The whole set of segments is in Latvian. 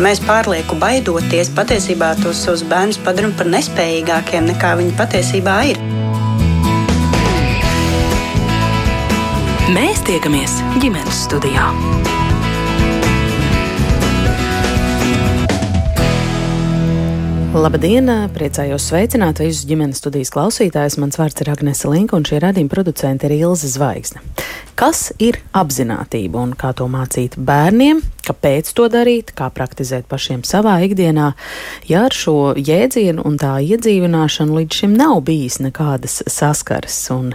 Mēs pārlieku baidoties, patiesībā tos savus bērnus padarām par nespējīgākiem nekā viņi patiesībā ir. Mēs tiekamies ģimenes studijā. Labdien! Priecājos sveicināt visus ģimenes studijas klausītājus. Mans vārds ir Agnese Linka, un šī radījuma producente ir Ilze Zvaigzne. Kas ir apziņotība un kā to mācīt bērniem, kāpēc to darīt, kā praktizēt pašiem savā ikdienā? Ja ar šo jēdzienu un tā iedzīvināšanu līdz šim nav bijis nekādas saskares, un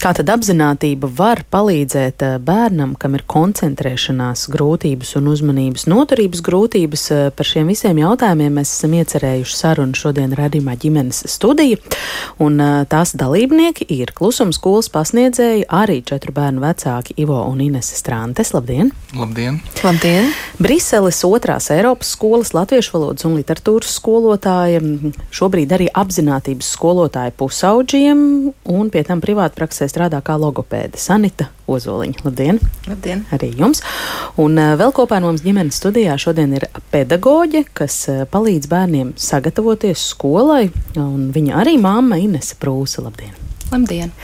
kā tad apziņotība var palīdzēt eh, bērnam, kam ir koncentrēšanās grūtības un uzmanības noturības grūtības, eh, par šiem visiem jautājumiem mēs esam iecerējuši sarunu šodien radījumā ģimenes studija, un eh, tās dalībnieki ir klusums skolas pasniedzēji, arī četru bērnu vecāki vecāki Ivo un Inese Strāntes. Labdien! Labdien! Labdien. Briseles otrās Eiropas skolas latviešu valodas un literatūras skolotāja, šobrīd arī apzinātības skolotāja pusauģiem un pie tam privātpraksē strādā kā logopēde Sanita Ozoliņa. Labdien! Labdien! Arī jums! Un eh, vēl kopā ar mums ģimenes studijā šodien ir pedagoģe, kas eh, palīdz bērniem sagatavoties skolai, un viņa arī māma Inese Prūsa. Labdien! Labdien!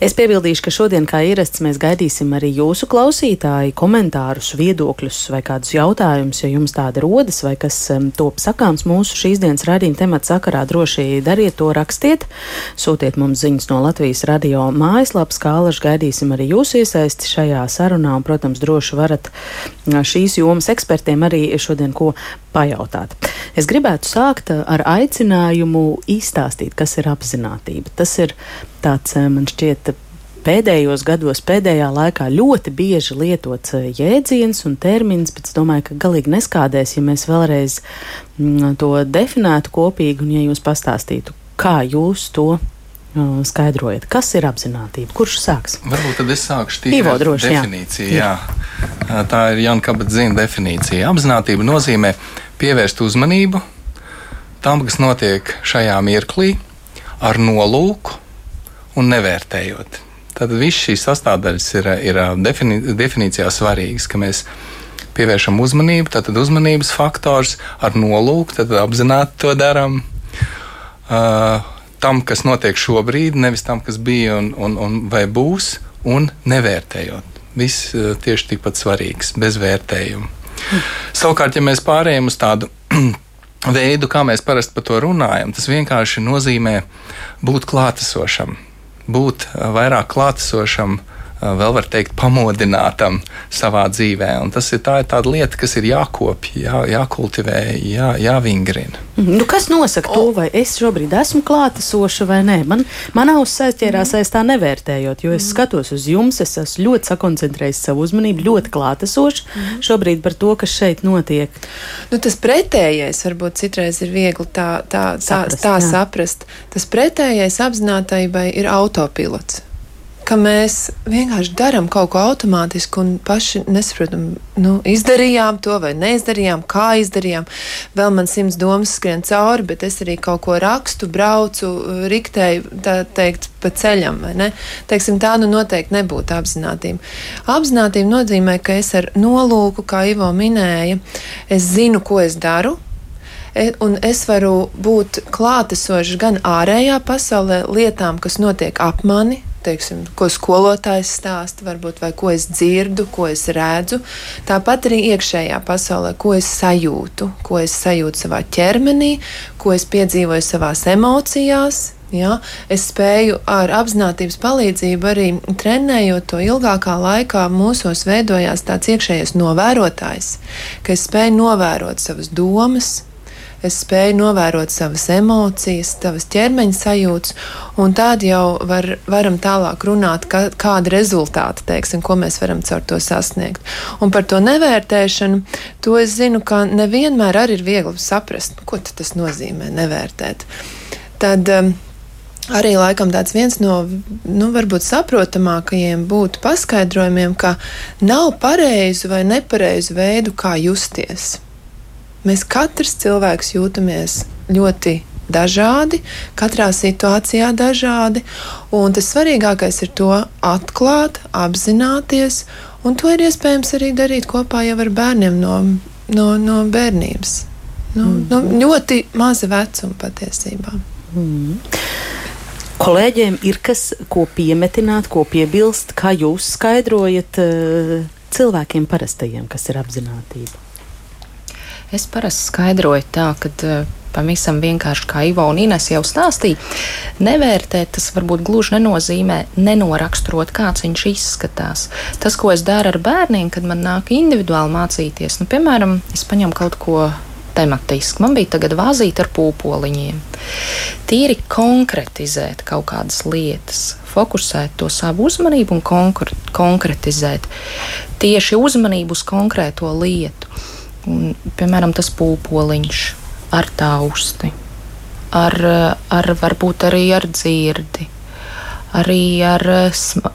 Es piebildīšu, ka šodien, kā ierasts, mēs gaidīsim arī jūsu klausītāju komentārus, viedokļus vai kādus jautājumus, ja jums tādi rodas vai kas top sakāms mūsu šīs dienas radījuma temata sakarā. Droši dariet to, rakstiet, sūtiet mums ziņas no Latvijas radio mājaslapas, kā alaži gaidīsim arī jūsu iesaisti šajā sarunā, un, protams, droši varat šīs jomas ekspertiem arī šodien ko pajautāt. Es gribētu sākt ar aicinājumu izstāstīt, kas ir apziņotība. Tas ir tāds, man šķiet, pēdējos gados, pēdējā laikā ļoti bieži lietots jēdziens un termins, bet es domāju, ka galīgi neskādēs, ja mēs vēlreiz mm, to definētu kopīgi un ja jūs pastāstītu, kā jūs to uh, skaidrojat. Kas ir apziņotība? Kurš sāks? Varbūt tad es sākšu tīri ar definīciju. Jā. jā. Tā ir Jana Kabatzina definīcija. Apziņotība nozīmē pievērst uzmanību tam, kas notiek šajā mirklī, ar nolūku un nevērtējot. Tad viss šīs sastāvdaļas ir, ir defini, definīcijā svarīgas, ka mēs pievēršam uzmanību, tātad uzmanības faktors ar nolūku, tad apzināti to darām. Uh, tam, kas notiek šobrīd, nevis tam, kas bija un, un, un vai būs, un nevērtējot. Viss uh, tieši tikpat svarīgs, bez vērtējuma. Mm. Savukārt, ja mēs pārējām uz tādu veidu, kā mēs parasti par to runājam, tas vienkārši nozīmē būt klātesošam būt vairāk klātesošam, vēl var teikt, pamodinātam savā dzīvē. Un tas ir, tā ir tāda lieta, kas ir jākopja, jā, jākultivē, jā, jāvingrina. Mhm. Nu, kas nosaka to, vai es šobrīd esmu klātesoša vai nē? Man, man auss aizķērās aiz tā nevērtējot, jo es skatos uz jums, es esmu ļoti sakoncentrējis savu uzmanību, ļoti klātesoša mm. šobrīd par to, kas šeit notiek. Nu, tas pretējais varbūt citreiz ir viegli tā, tā, tā, saprast, tā saprast. Tas pretējais apzinātībai ir autopilots ka mēs vienkārši darām kaut ko automātiski un paši nesaprotam, nu, izdarījām to vai neizdarījām, kā izdarījām. Vēl man simts domas skrien cauri, bet es arī kaut ko rakstu, braucu, riktēju, tā teikt, pa ceļam. Teiksim, tā nu noteikti nebūtu apziņotība. Apziņotība nozīmē, ka es ar nolūku, kā Ivo minēja, es zinu, ko es daru. E, un es varu būt klātesošs gan ārējā pasaulē, lietām, kas notiek ap mani, teiksim, ko skolotājs stāsta, varbūt, vai ko es dzirdu, ko es redzu. Tāpat arī iekšējā pasaulē, ko es sajūtu, ko es sajūtu savā ķermenī, ko es piedzīvoju savās emocijās. Ja, es spēju ar apziņotības palīdzību arī trenējot to ilgākā laikā, mūsos veidojās tāds iekšējais novērotājs, ka es spēju novērot savas domas, es spēju novērot savas emocijas, savas ķermeņa sajūtas, un tad jau var, varam tālāk runāt, ka, kāda rezultāta, teiksim, ko mēs varam caur to sasniegt. Un par to nevērtēšanu, to es zinu, ka nevienmēr arī ir viegli saprast, ko tas nozīmē nevērtēt. Tad, um, Arī laikam tāds viens no nu, varbūt saprotamākajiem būtu paskaidrojumiem, ka nav pareizu vai nepareizu veidu, kā justies. Mēs katrs cilvēks jūtamies ļoti dažādi, katrā situācijā dažādi, un tas svarīgākais ir to atklāt, apzināties, un to ir iespējams arī darīt kopā jau ar bērniem no no, no bērnības. No, mm. no ļoti maza vecuma patiesībā. Mm. Kolēģiem ir kas, ko piemetināt, ko piebilst, kā jūs skaidrojat uh, cilvēkiem parastajiem, kas ir apziņotība? Es parasti skaidroju tā, ka uh, pavisam vienkārši, kā Ivo un Ines jau stāstīja, nevērtēt tas varbūt gluži nenozīmē nenoraksturot, kāds viņš izskatās. Tas, ko es daru ar bērniem, kad man nāk individuāli mācīties, nu, piemēram, es paņemu kaut ko tematiski. Man bija tagad vāzīta ar pūpoliņiem. Tīri konkretizēt kaut kādas lietas, fokusēt to savu uzmanību un konkr konkretizēt tieši uzmanību uz konkrēto lietu. Un, piemēram, tas pūpoliņš ar tausti, ar, ar varbūt arī ar dzirdi. Arī ar,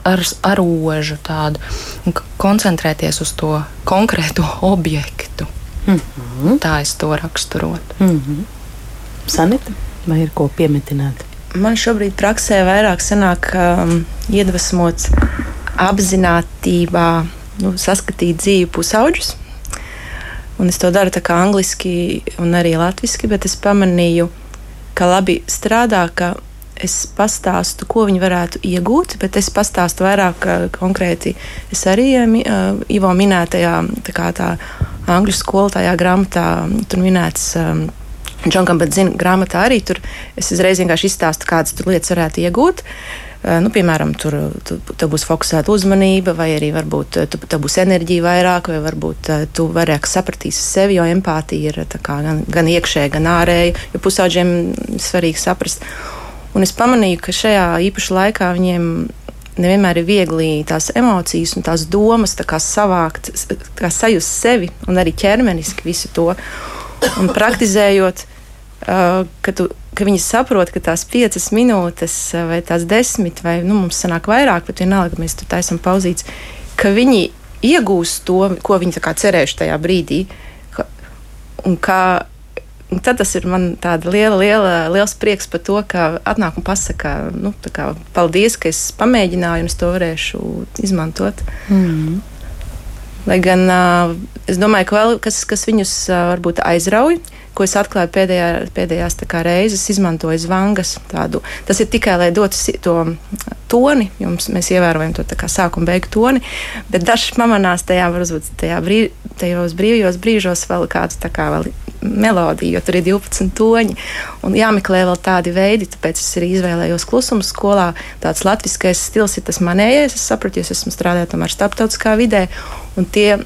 ar, ar ožu tādu, un koncentrēties uz to konkrēto objektu. Mm -hmm. Tā es to raksturotu. Mm -hmm. Sanita, vai ir ko piemetināt? Man šobrīd praksē vairāk sanāk um, iedvesmots apzinātībā, nu, saskatīt dzīvi pusauģus. Un es to daru tā kā angliski un arī latviešu, bet es pamanīju, ka labi strādā, ka es pastāstu, ko viņi varētu iegūt, bet es pastāstu vairāk konkrēti. Es arī uh, Ivo minētajā tā, tā angļu skolu tajā grāmatā, tur minēts. Um, Džonkam, bet zinu, grāmatā arī tur es uzreiz vienkārši izstāstu, kādas lietas varētu iegūt. Uh, nu, piemēram, tur, tur, tur būs fokusēta uzmanība, vai arī varbūt tur, tur būs enerģija vairāk, vai varbūt uh, tu vairāk sapratīsi sevi, jo empātija ir kā, gan, gan iekšēja, gan ārēja, jo pusauģiem svarīgi saprast. Un es pamanīju, ka šajā īpašā laikā viņiem nevienmēr ir viegli tās emocijas un tās domas tā savākt, kā sajust sevi un arī ķermeniski visu to. Un praktizējot, uh, ka, tu, ka viņi saprot, ka tās piecas minūtes vai tās desmit, vai nu, mums sanāk vairāk, bet vienalga mēs tur taisam pauzītes, ka viņi iegūst to, ko viņi cerējuši tajā brīdī. Ka, un kā Un tad tas ir man tāds liela, liela, liels prieks par to, ka atnāk un pasaka, nu, kā, paldies, ka es pamēģināju un es to varēšu izmantot. Mm. Lai gan es domāju, ka vēl kas, kas viņus varbūt aizrauj, ko es atklāju pēdējā, pēdējās reizes, izmantoju zvangas. Tādu. Tas ir tikai, lai dotu to toni, jums mēs ievērojam to sākuma beigu toni, bet dažs pamanās tajā, varbūt tajā brīv, tajos brīvajos brīžos vēl kāds tā kā vēl melodija, jo tur ir 12 toņi. Un jāmeklē vēl tādi veidi, tāpēc es arī izvēlējos klusumu skolā. Tāds latviskais stils ir tas manējais. Es sapratu, jo es esmu strādājis tomēr starptautiskā vidē. Un tie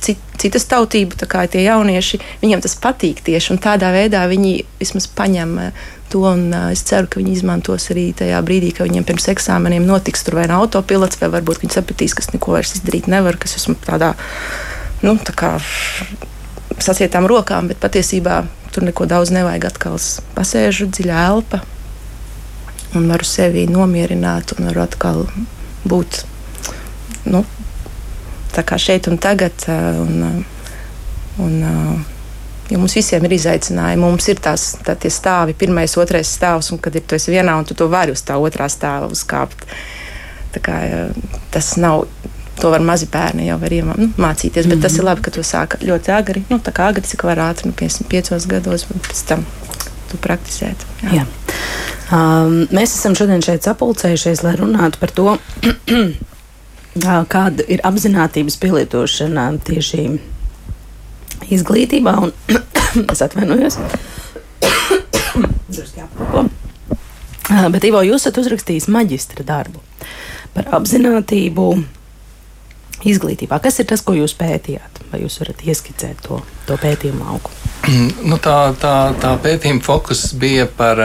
cit, citas tautību, tā kā tie jaunieši, viņiem tas patīk tieši un tādā veidā viņi vismaz paņem eh, to. Un, uh, es ceru, ka viņi izmantos arī tajā brīdī, kad viņiem pirms eksāmeniem notiks tur vai no autopilots, vai varbūt viņi sapratīs, kas neko vairs izdarīt nevar, kas esmu tādā, nu, tā kā sasietām rokām, bet patiesībā tur neko daudz nevajag. Atkal pasēžu dziļā elpa un varu sevi nomierināt un varu atkal būt. Nu, šeit un tagad. Un, un, Jo mums visiem ir izaicinājumi. Mums ir tās tā, stāvi, pirmais, otrais stāvs, un kad ir tu vienā, un tu to vari uz tā otrā stāva uzkāpt. Tā kā, tas nav. To var mazi bērni jau var iemā, nu, mācīties, bet mm -hmm. tas ir labi, ka to sāka ļoti agri. Nu, tā kā agri, cik var ātri, nu, 55 gados, un pēc tam tu praktizēt. Jā. Jā. Um, mēs esam šodien šeit sapulcējušies, lai runātu par to, kāda ir apziņotības pielietošana tieši izglītībā. Un, es atvainojos. Bet, Ivo, jūs esat uzrakstījis maģistra darbu par apziņotību izglītībā. Kas ir tas, ko jūs pētījāt? Vai jūs varat ieskicēt to, to pētījumu lauku? Nu, tā, tā, tā pētījuma fokus bija par,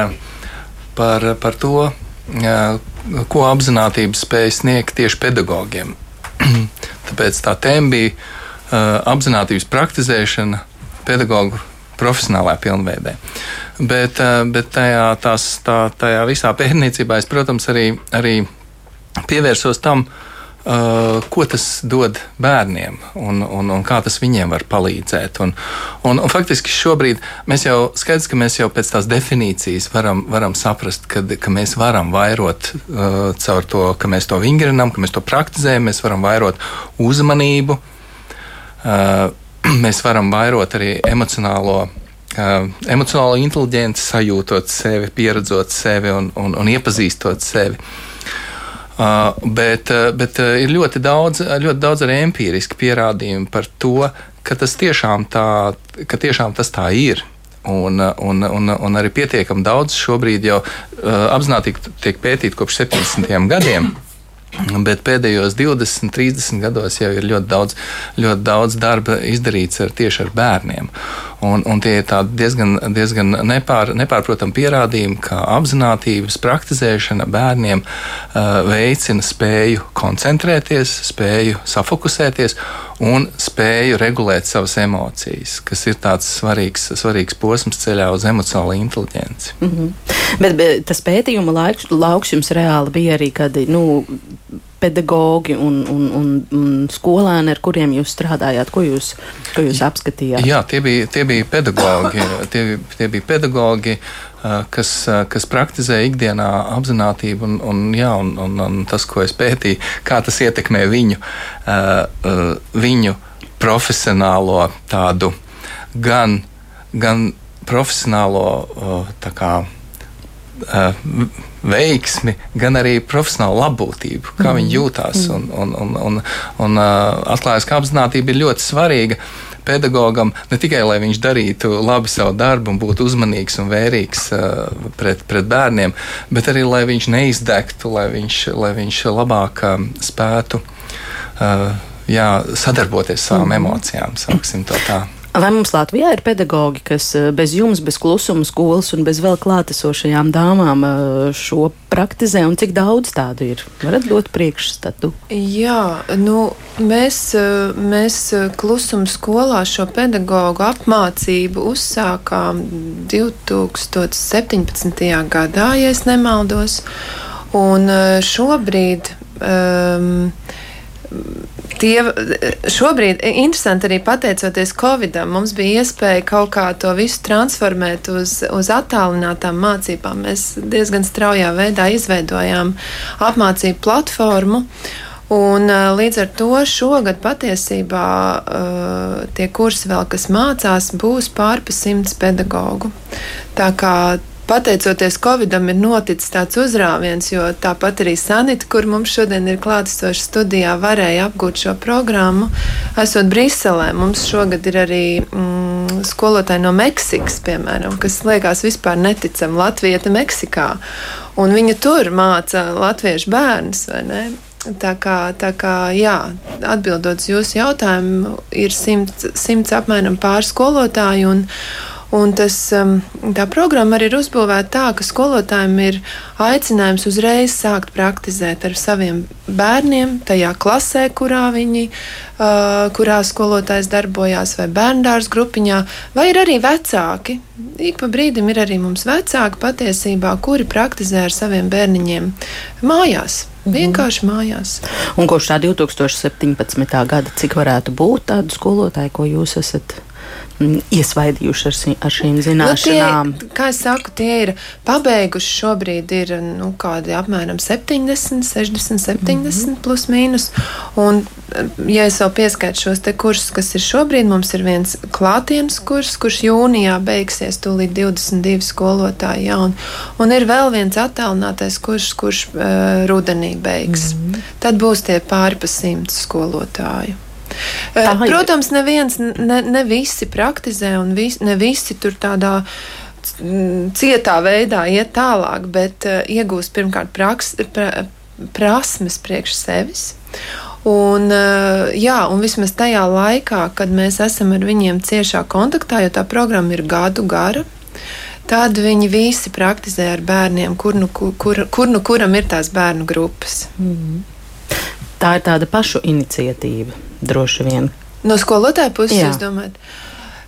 par, par to, ko apziņotība spēj sniegt tieši pedagogiem. Tāpēc tā tēma bija apziņotības praktizēšana pedagoģu profesionālā pilnveidē. Bet, bet tajā, tās, tā, tajā visā pētniecībā es, protams, arī, arī pievērsos tam, uh, Uh, ko tas dod bērniem un, un, un kā tas viņiem var palīdzēt. Un, un, un faktiski šobrīd mēs jau skaidrs, ka mēs jau pēc tās definīcijas varam, varam saprast, ka, ka mēs varam vairot uh, caur to, ka mēs to vingrinām, ka mēs to praktizējam, mēs varam vairot uzmanību. Uh, mēs varam vairot arī emocionālo Uh, emocionālo inteligenci, sajūtot sevi, pieredzot sevi un, un, un iepazīstot sevi. Uh, bet uh, bet uh, ir ļoti daudz, ļoti daudz arī empiriski pierādījumu par to, ka tas tiešām, tā, ka tiešām tas tā ir. Un, un, un, un arī pietiekami daudz šobrīd jau uh, apzināti tiek pētīti kopš 70. gadiem. Bet pēdējos 20, 30 gados jau ir ļoti daudz, ļoti daudz darba izdarīts ar, tieši ar bērniem. Un, un tie ir diezgan, diezgan nepār, nepārprotami pierādījumi, ka apziņotības praktizēšana bērniem uh, veicina spēju koncentrēties, spēju safokusēties un spēju regulēt savas emocijas, kas ir tāds svarīgs, svarīgs posms ceļā uz emocionālo inteligenci. Mm -hmm. bet, bet tas pētījuma laiks, lauks jums reāli bija arī, kad nu, pedagogi un, un, un, un skolēni, ar kuriem jūs strādājāt? Ko jūs, ko jūs apskatījāt? Jā, tie bija, tie bija pedagogi. tie, tie bija pedagogi kas, kas praktizē ikdienā apziņotību, un, un, jā, un, un, un tas, ko es pētīju, kā tas ietekmē viņu, viņu profesionālo tādu gan, gan profesionālo kā, veiksmi, gan arī profesionālu labbūtību, kā mm. viņi jūtas. Mm. Un, un, un, un, un atklājas, ka apziņotība ir ļoti svarīga pedagogam ne tikai lai viņš darītu labi savu darbu un būtu uzmanīgs un vērīgs uh, pret, pret bērniem, bet arī lai viņš neizdegtu, lai viņš, lai viņš labāk uh, spētu uh, jā, sadarboties ar savām mm. emocijām, sauksim to tā. Vai mums Latvijā ir pedagogi, kas eh, bez jums, bez klusuma skolas un bez vēl klātesošajām dāmām eh, šo praktizē, un cik daudz tādu ir? Varat dot priekšstatu? Jā, nu, mēs, eh, mēs klusuma skolā šo pedagoģu apmācību uzsākām 2017. gadā, ja nemaldos. Un šobrīd um, tie šobrīd, interesanti arī pateicoties Covidam, mums bija iespēja kaut kā to visu transformēt uz, uz attālinātām mācībām. Mēs diezgan straujā veidā izveidojām apmācību platformu. Un, līdz ar to šogad patiesībā uh, tie kursi, vēl, kas mācās, būs pārpa simts pedagoģu. Tā kā pateicoties Covidam, ir noticis tāds uzrāviens, jo tāpat arī Sanita, kur mums šodien ir klātesoša studijā, varēja apgūt šo programmu. Esot Briselē, mums šogad ir arī mm, skolotāji no Meksikas, piemēram, kas liekas vispār neticami Latvieta Meksikā. Un viņa tur māca latviešu bērnus, vai ne? Tā kā, tā kā jā, atbildot uz jūsu jautājumu, ir simts, simts apmēram pāris skolotāju. Un, Un tas, um, tā programma arī ir uzbūvēta tā, ka skolotājiem ir aicinājums uzreiz sākt praktizēt ar saviem bērniem, tajā klasē, kurā viņi, uh, kurā skolotājs darbojās, vai bērndārs grupiņā, vai ir arī vecāki. Ik pa brīdim ir arī mums vecāki patiesībā, kuri praktizē ar saviem bērniņiem mājās. Mhm. Vienkārši mājās. Un kopš tā 2017. gada, cik varētu būt tādu skolotāju, ko jūs esat iesvaidījuši ar, ar šīm zināšanām. Nu, tie, kā es saku, tie ir pabeiguši šobrīd ir nu, kādi apmēram 70, 60, 70 mm -hmm. plus mīnus. Un, ja es vēl pieskaitu šos te kursus, kas ir šobrīd, mums ir viens klātienes kurs, kurš jūnijā beigsies tūlīt 22 skolotāji, jā, un, un ir vēl viens attālinātais kurs, kurš uh, rudenī beigs. Mm -hmm. Tad būs tie pāri pa simts skolotāju. Tā Protams, neviens, ne, ne visi praktizē, un vis, ne visi tur tādā cietā veidā iet tālāk, bet uh, iegūst pirmkārt praks, pra, prasmes priekš sevis. Un, uh, jā, un vismaz tajā laikā, kad mēs esam ar viņiem ciešā kontaktā, jo tā programma ir gadu gara, tad viņi visi praktizē ar bērniem, kur nu, kur, kur, kur nu kuram ir tās bērnu grupas. Mm -hmm. Tā ir tāda pašu iniciatīva droši vien. No skolotāja puses, Jā. jūs domājat?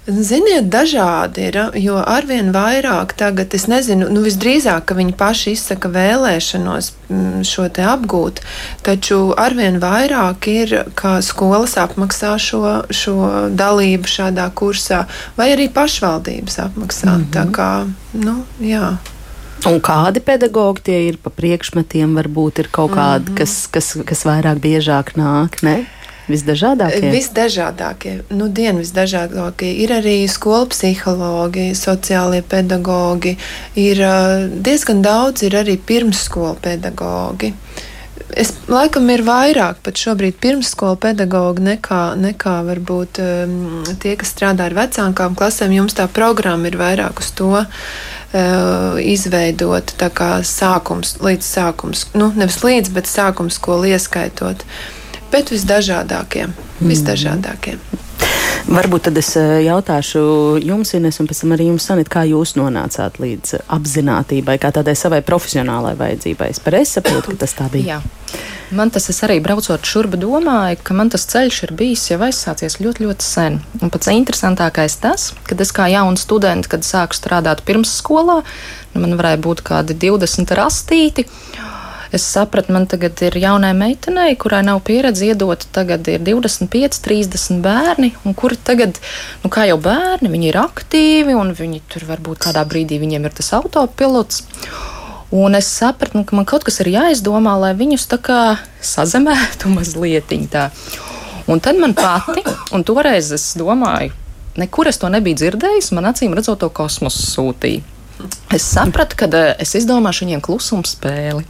Ziniet, dažādi ir, jo arvien vairāk tagad, es nezinu, nu visdrīzāk, ka viņi paši izsaka vēlēšanos mm, šo te apgūt, taču arvien vairāk ir, ka skolas apmaksā šo, šo dalību šādā kursā, vai arī pašvaldības apmaksā. Mm -hmm. Tā kā, nu, jā. Un kādi pedagogi tie ir pa priekšmetiem? Varbūt ir kaut kādi, mm -hmm. kas, kas, kas vairāk biežāk nāk, ne? Visdažādākie. Visdažādākie. Nu, dienu visdažādākie. Ir arī skolu psihologi, sociālie pedagogi, ir diezgan daudz, ir arī pirmsskolu pedagogi. Es laikam ir vairāk pat šobrīd pirmsskolu pedagogi nekā, nekā varbūt um, tie, kas strādā ar vecākām klasēm. Jums tā programma ir vairāk uz to uh, izveidot tā kā sākums, līdz sākums, nu nevis līdz, bet sākums skolu ieskaitot. Bet visdažādākie, mm. Varbūt tad es eh, jautāšu jums, Ines, un pēc tam arī jums, Sanit, kā jūs nonācāt līdz apziņotībai, kā tādai savai profesionālai vajadzībai. Es pareizi saprotu, ka tas tā bija. Jā. Man tas arī braucot šurp, domāju, ka man tas ceļš ir bijis jau aizsācies ļoti, ļoti sen. Un pats interesantākais tas, kad es kā jauna studente, kad sāku strādāt pirmsskolā, nu man varēja būt kādi 20 rastīti. Es sapratu, man tagad ir jaunai meitenei, kurai nav pieredze iedot, tagad ir 25, 30 bērni, un kuri tagad, nu kā jau bērni, viņi ir aktīvi, un viņi tur varbūt kādā brīdī viņiem ir tas autopilots. Un es sapratu, nu, ka man kaut kas ir jāizdomā, lai viņus tā kā sazemētu mazliet. Un tad man pati, un toreiz es domāju, nekur es to nebiju dzirdējis, man acīm redzot, to kosmosu sūtīja. Es sapratu, ka eh, es izdomāšu viņiem klusuma spēli.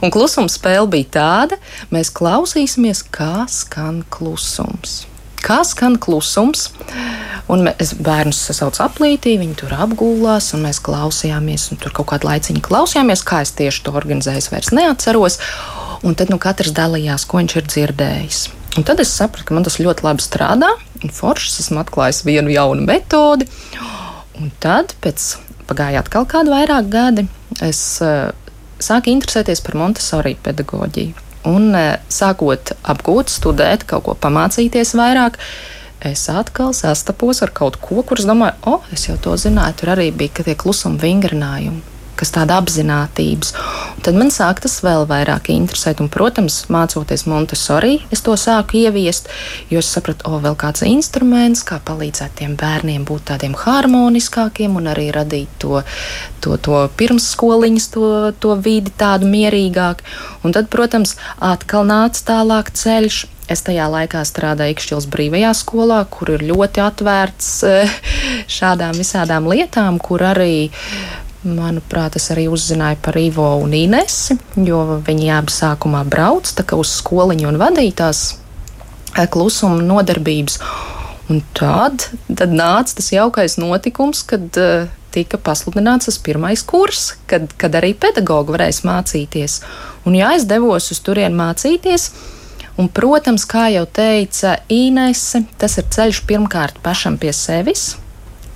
Un klusuma spēle bija tāda, mēs klausīsimies, kā skan klusums. Kā skan klusums? Un mēs bērnus sasaucām aplītī, viņi tur apgulās, un mēs klausījāmies, un tur kaut kādu laiciņu klausījāmies, kā es tieši to organizēju, es vairs neatceros. Un tad nu, katrs dalījās, ko viņš ir dzirdējis. Un tad es sapratu, ka man tas ļoti labi strādā, un foršs esmu atklājis vienu jaunu metodi. Un tad pēc pagāja atkal kādi vairāk gadi, es uh, sāku interesēties par Montesori pedagoģiju. Un uh, sākot apgūt, studēt, kaut ko pamācīties vairāk, es atkal sastapos ar kaut ko, kurš domāju, o, oh, es jau to zināju, tur arī bija tie klusuma vingrinājumi kas tāda apziņotības. Tad man sāk tas vēl vairāk interesēt, un, protams, mācoties Montesori, es to sāku ieviest, jo es sapratu, o, vēl kāds instruments, kā palīdzēt tiem bērniem būt tādiem harmoniskākiem un arī radīt to, to, to pirmsskoliņas, to, to vidi tādu mierīgāku. Un tad, protams, atkal nāca tālāk ceļš. Es tajā laikā strādāju Ikšķils brīvajā skolā, kur ir ļoti atvērts eh, šādām visādām lietām, kur arī Manuprāt, es arī uzzināju par Ivo un Inesi, jo viņi abi sākumā brauc uz skoliņu un vadītās eh, klusuma nodarbības. Un tad, tad nāca tas jaukais notikums, kad uh, tika pasludināts tas pirmais kurs, kad, kad arī pedagogi varēs mācīties. Un jā, es devos uz turieni mācīties. Un, protams, kā jau teica Inese, tas ir ceļš pirmkārt pašam pie sevis,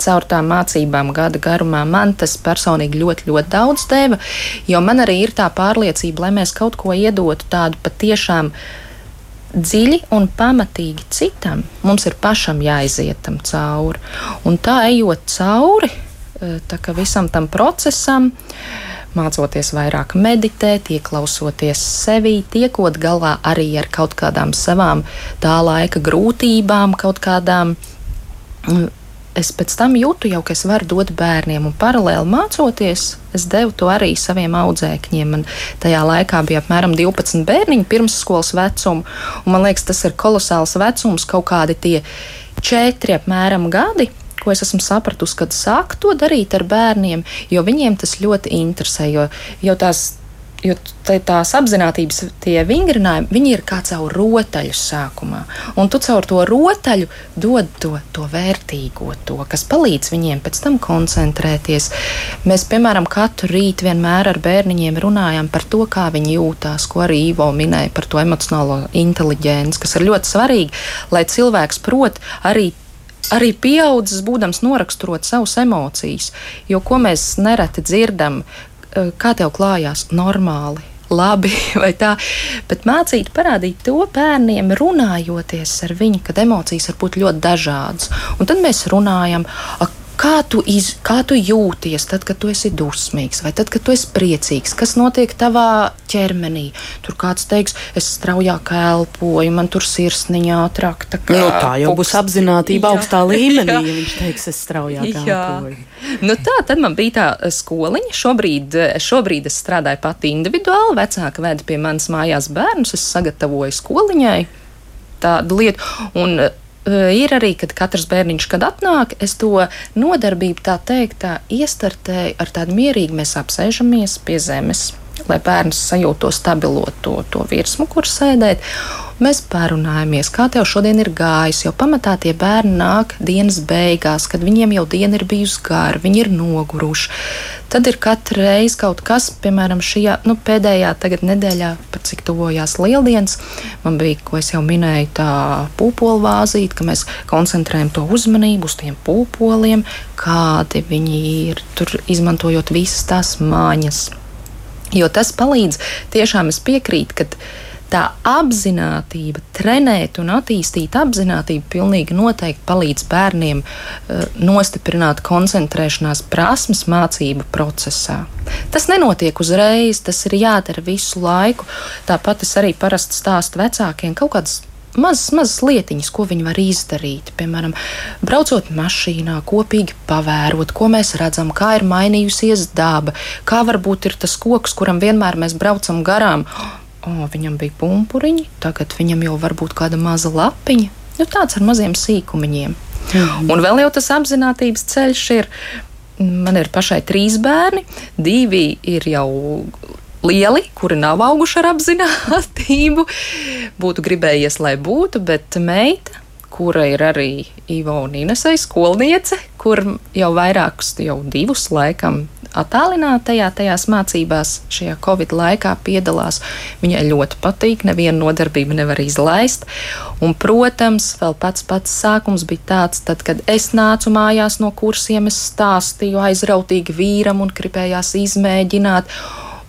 caur tām mācībām gada garumā man tas personīgi ļoti, ļoti daudz deva, jo man arī ir tā pārliecība, lai mēs kaut ko iedotu tādu patiešām dziļi un pamatīgi citam, mums ir pašam jāiziet tam cauri. Un tā ejot cauri e, tā visam tam procesam, mācoties vairāk meditēt, ieklausoties sevī, tiekot galā arī ar kaut kādām savām tā laika grūtībām, kaut kādām es pēc tam jūtu jau, ka es varu dot bērniem, un paralēli mācoties, es devu to arī saviem audzēkņiem. Man tajā laikā bija apmēram 12 bērniņi pirmsskolas vecuma, un man liekas, tas ir kolosāls vecums, kaut kādi tie četri apmēram gadi. Ko es esmu sapratusi, kad sāku to darīt ar bērniem, jo viņiem tas ļoti interesē. Jo, jo tās jo tās apziņotības tie vingrinājumi, viņi ir kā caur rotaļu sākumā. Un tu caur to rotaļu dod to, to vērtīgo, to, kas palīdz viņiem pēc tam koncentrēties. Mēs, piemēram, katru rītu vienmēr ar bērniņiem runājam par to, kā viņi jūtās, ko arī Ivo minēja par to emocionālo inteliģenci, kas ir ļoti svarīgi, lai cilvēks prot arī arī pieaudzis, būdams noraksturot savas emocijas. Jo ko mēs nereti dzirdam, kā tev klājās normāli. Labi, vai tā, bet mācīt, parādīt to bērniem, runājoties ar viņu, kad emocijas var būt ļoti dažādas. Un tad mēs runājam, Kā tu, iz, kā tu jūties tad, kad tu esi dusmīgs, vai tad, kad tu esi priecīgs? Kas notiek tavā ķermenī? Tur kāds teiks, es straujāk elpoju, man tur sirsniņā ātrāk. Tā, nu, tā jau puks. būs apziņotība augstā līmenī, ja viņš teiks, es straujāk jā. elpoju. Nu, tā tad man bija tā eh, skoliņa. Šobrīd, eh, šobrīd es strādāju pati individuāli. Vecāka veda pie manas mājās bērnus, es sagatavoju skoliņai tādu lietu. Un, uh, Ir arī, kad katrs bērniņš, kad atnāk, es to nodarbību tā teikt, tā iestartēju ar tādu mierīgu, mēs apsēžamies pie zemes, lai bērns sajūtu to stabilo to, to virsmu, kur sēdēt. Mēs parunājamies, kā tev šodien ir gājis, jo pamatā tie bērni nāk dienas beigās, kad viņiem jau diena ir bijusi gara, viņi ir noguruši. Tad ir katru reizi kaut kas, piemēram, šajā nu, pēdējā nedēļā, par cik tuvojās lieldienas, man bija, ko es jau minēju, tā pūpola vāzīte, ka mēs koncentrējam to uzmanību uz tiem pūpoliem, kādi viņi ir, tur izmantojot visas tās mājas. Jo tas palīdz, tiešām es piekrītu, ka tā apziņotība, trenēt un attīstīt apziņotību pilnīgi noteikti palīdz bērniem uh, nostiprināt koncentrēšanās prasmes mācību procesā. Tas nenotiek uzreiz, tas ir jādara visu laiku. Tāpat es arī parasti stāstu vecākiem kaut kādas mazas, mazas lietiņas, ko viņi var izdarīt. Piemēram, braucot mašīnā, kopīgi pavērot, ko mēs redzam, kā ir mainījusies daba, kā varbūt ir tas koks, kuram vienmēr mēs braucam garām oh, viņam bija pumpuriņi, tagad viņam jau var būt kāda maza lapiņa. Nu, tāds ar maziem sīkumiņiem. Mm. Un vēl jau tas apziņotības ceļš ir. Man ir pašai trīs bērni, divi ir jau lieli, kuri nav auguši ar apziņotību. Būtu gribējies, lai būtu, bet meita, kura ir arī Ivo un Inesai skolniece, kur jau vairākus, jau divus laikam attālinātajā tajās mācībās šajā Covid laikā piedalās. Viņai ļoti patīk, nevienu nodarbību nevar izlaist. Un, protams, vēl pats pats sākums bija tāds, tad, kad es nācu mājās no kursiem, es stāstīju aizrautīgi vīram un gribējās izmēģināt.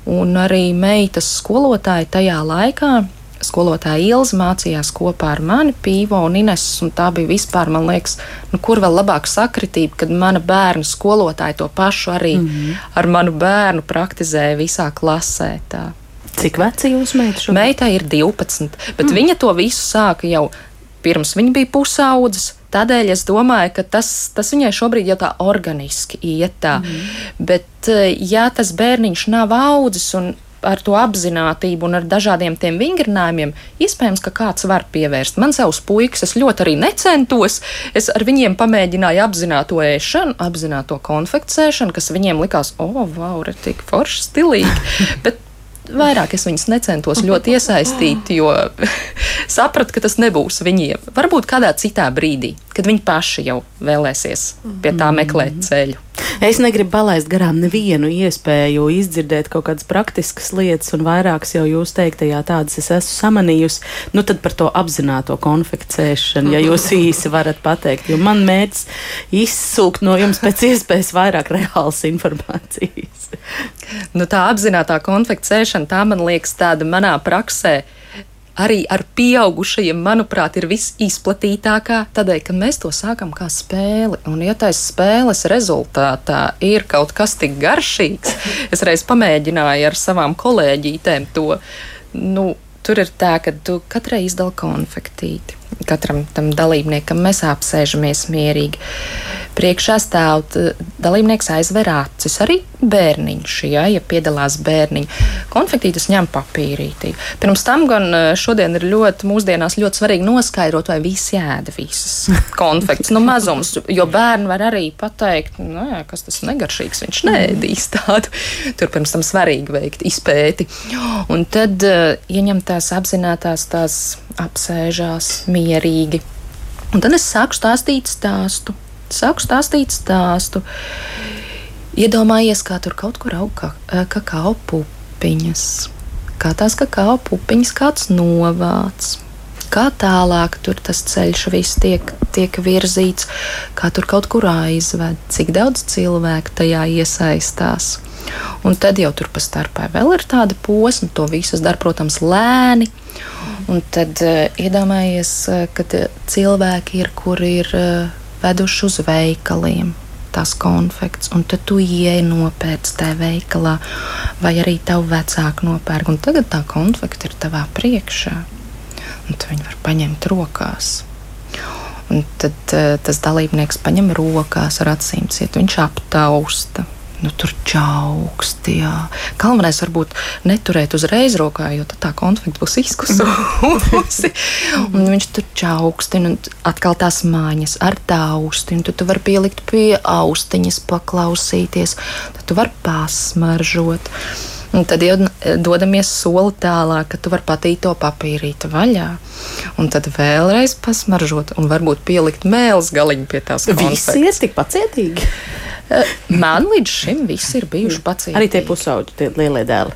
Un arī meitas skolotāji tajā laikā skolotāja Ilza mācījās kopā ar mani, Pīvo un Inesu, un tā bija vispār, man liekas, nu, kur vēl labāka sakritība, kad mana bērna skolotāja to pašu arī mm -hmm. ar manu bērnu praktizēja visā klasē. Tā. Cik veci jūs meita šobrīd? Meitai ir 12, bet mm. viņa to visu sāka jau pirms viņa bija pusaudzes. Tādēļ es domāju, ka tas, tas viņai šobrīd jau tā organiski iet tā. Mm. Bet, eh, ja tas bērniņš nav audzis un ar to apziņotību un ar dažādiem tiem vingrinājumiem, iespējams, ka kāds var pievērst. Man savus puikas es ļoti arī necentos. Es ar viņiem pamēģināju apzināt to ēšanu, apzināt to konfekcēšanu, kas viņiem likās, o, oh, ir tik forši, stilīgi. Bet vairāk es viņus necentos ļoti iesaistīt, jo sapratu, ka tas nebūs viņiem. Varbūt kādā citā brīdī, kad viņi paši jau vēlēsies pie tā meklēt ceļu. Es negribu palaist garām nevienu iespēju izdzirdēt kaut kādas praktiskas lietas, un vairākas jau jūs teiktajā tādas es esmu samanījusi. Nu, tad par to apzināto konfekcēšanu, ja jūs īsi varat pateikt, jo man mērķis izsūkt no jums pēc iespējas vairāk reāls informācijas. Nu, tā apzināta konfekcēšana, tā man liekas tāda manā praksē arī ar pieaugušajiem, manuprāt, ir visizplatītākā, tādēļ, ka mēs to sākam kā spēli. Un, ja tais spēles rezultātā ir kaut kas tik garšīgs, es reiz pamēģināju ar savām kolēģītēm to. Nu, Tur ir tā, ka tu katrai izdali konfektīti. Katram tam dalībniekam mēs apsēžamies mierīgi. Priekšā stāv dalībnieks aizver acis, arī bērniņš, ja, ja piedalās bērniņš. Konfektītis ņem papīrītī. Pirms tam gan e, šodien ir ļoti, mūsdienās ļoti svarīgi noskaidrot, vai visi ēda visas konfekts, nu mazums, jo bērni var arī pateikt, nu, jā, kas tas negaršīgs, viņš neēdīs tādu. Tur pirms tam svarīgi veikt izpēti. Un tad uh, ieņem tās apzinātās, tās apsēžās mierīgi. Un tad es sāku stāstīt stāstu. Sāku stāstīt stāstu. Iedomājies, kā tur kaut kur aug kakao pupiņas. Kā tās kakao pupiņas kāds novāc. Kā tālāk tur tas ceļš viss tiek, tiek virzīts, kā tur kaut kur aizved, cik daudz cilvēku tajā iesaistās. Un tad jau tur pa starpā vēl ir tāda posma, to visu dara, protams, lēni. Un tad uh, iedomājies, ka cilvēki ir, kuri ir uh, veduši uz veikaliem tās konfekts, un tad tu ieej nopērc tajā veikalā, vai arī tavu vecāku nopērk, un tagad tā konfekta ir tavā priekšā, un tu viņu var paņemt rokās. Un tad uh, tas dalībnieks paņem rokās ar acīm ciet, viņš aptausta nu, tur čauksti. Jā. Galvenais varbūt neturēt uzreiz rokā, jo tā konflikta būs izkususi. un viņš tur čauksti, un atkal tās mājas ar tausti, un tu, vari pielikt pie austiņas, paklausīties, tad tu vari pasmaržot. Un tad jau dodamies soli tālāk, ka tu vari patīt to papīrīti vaļā. Un tad vēlreiz pasmaržot, un varbūt pielikt mēlus galiņu pie tās. Visi ir tik pacietīgi. Eh, man līdz šim viss ir bijuši pacietīgi. Arī tie pusauģi, tie lielie dēli.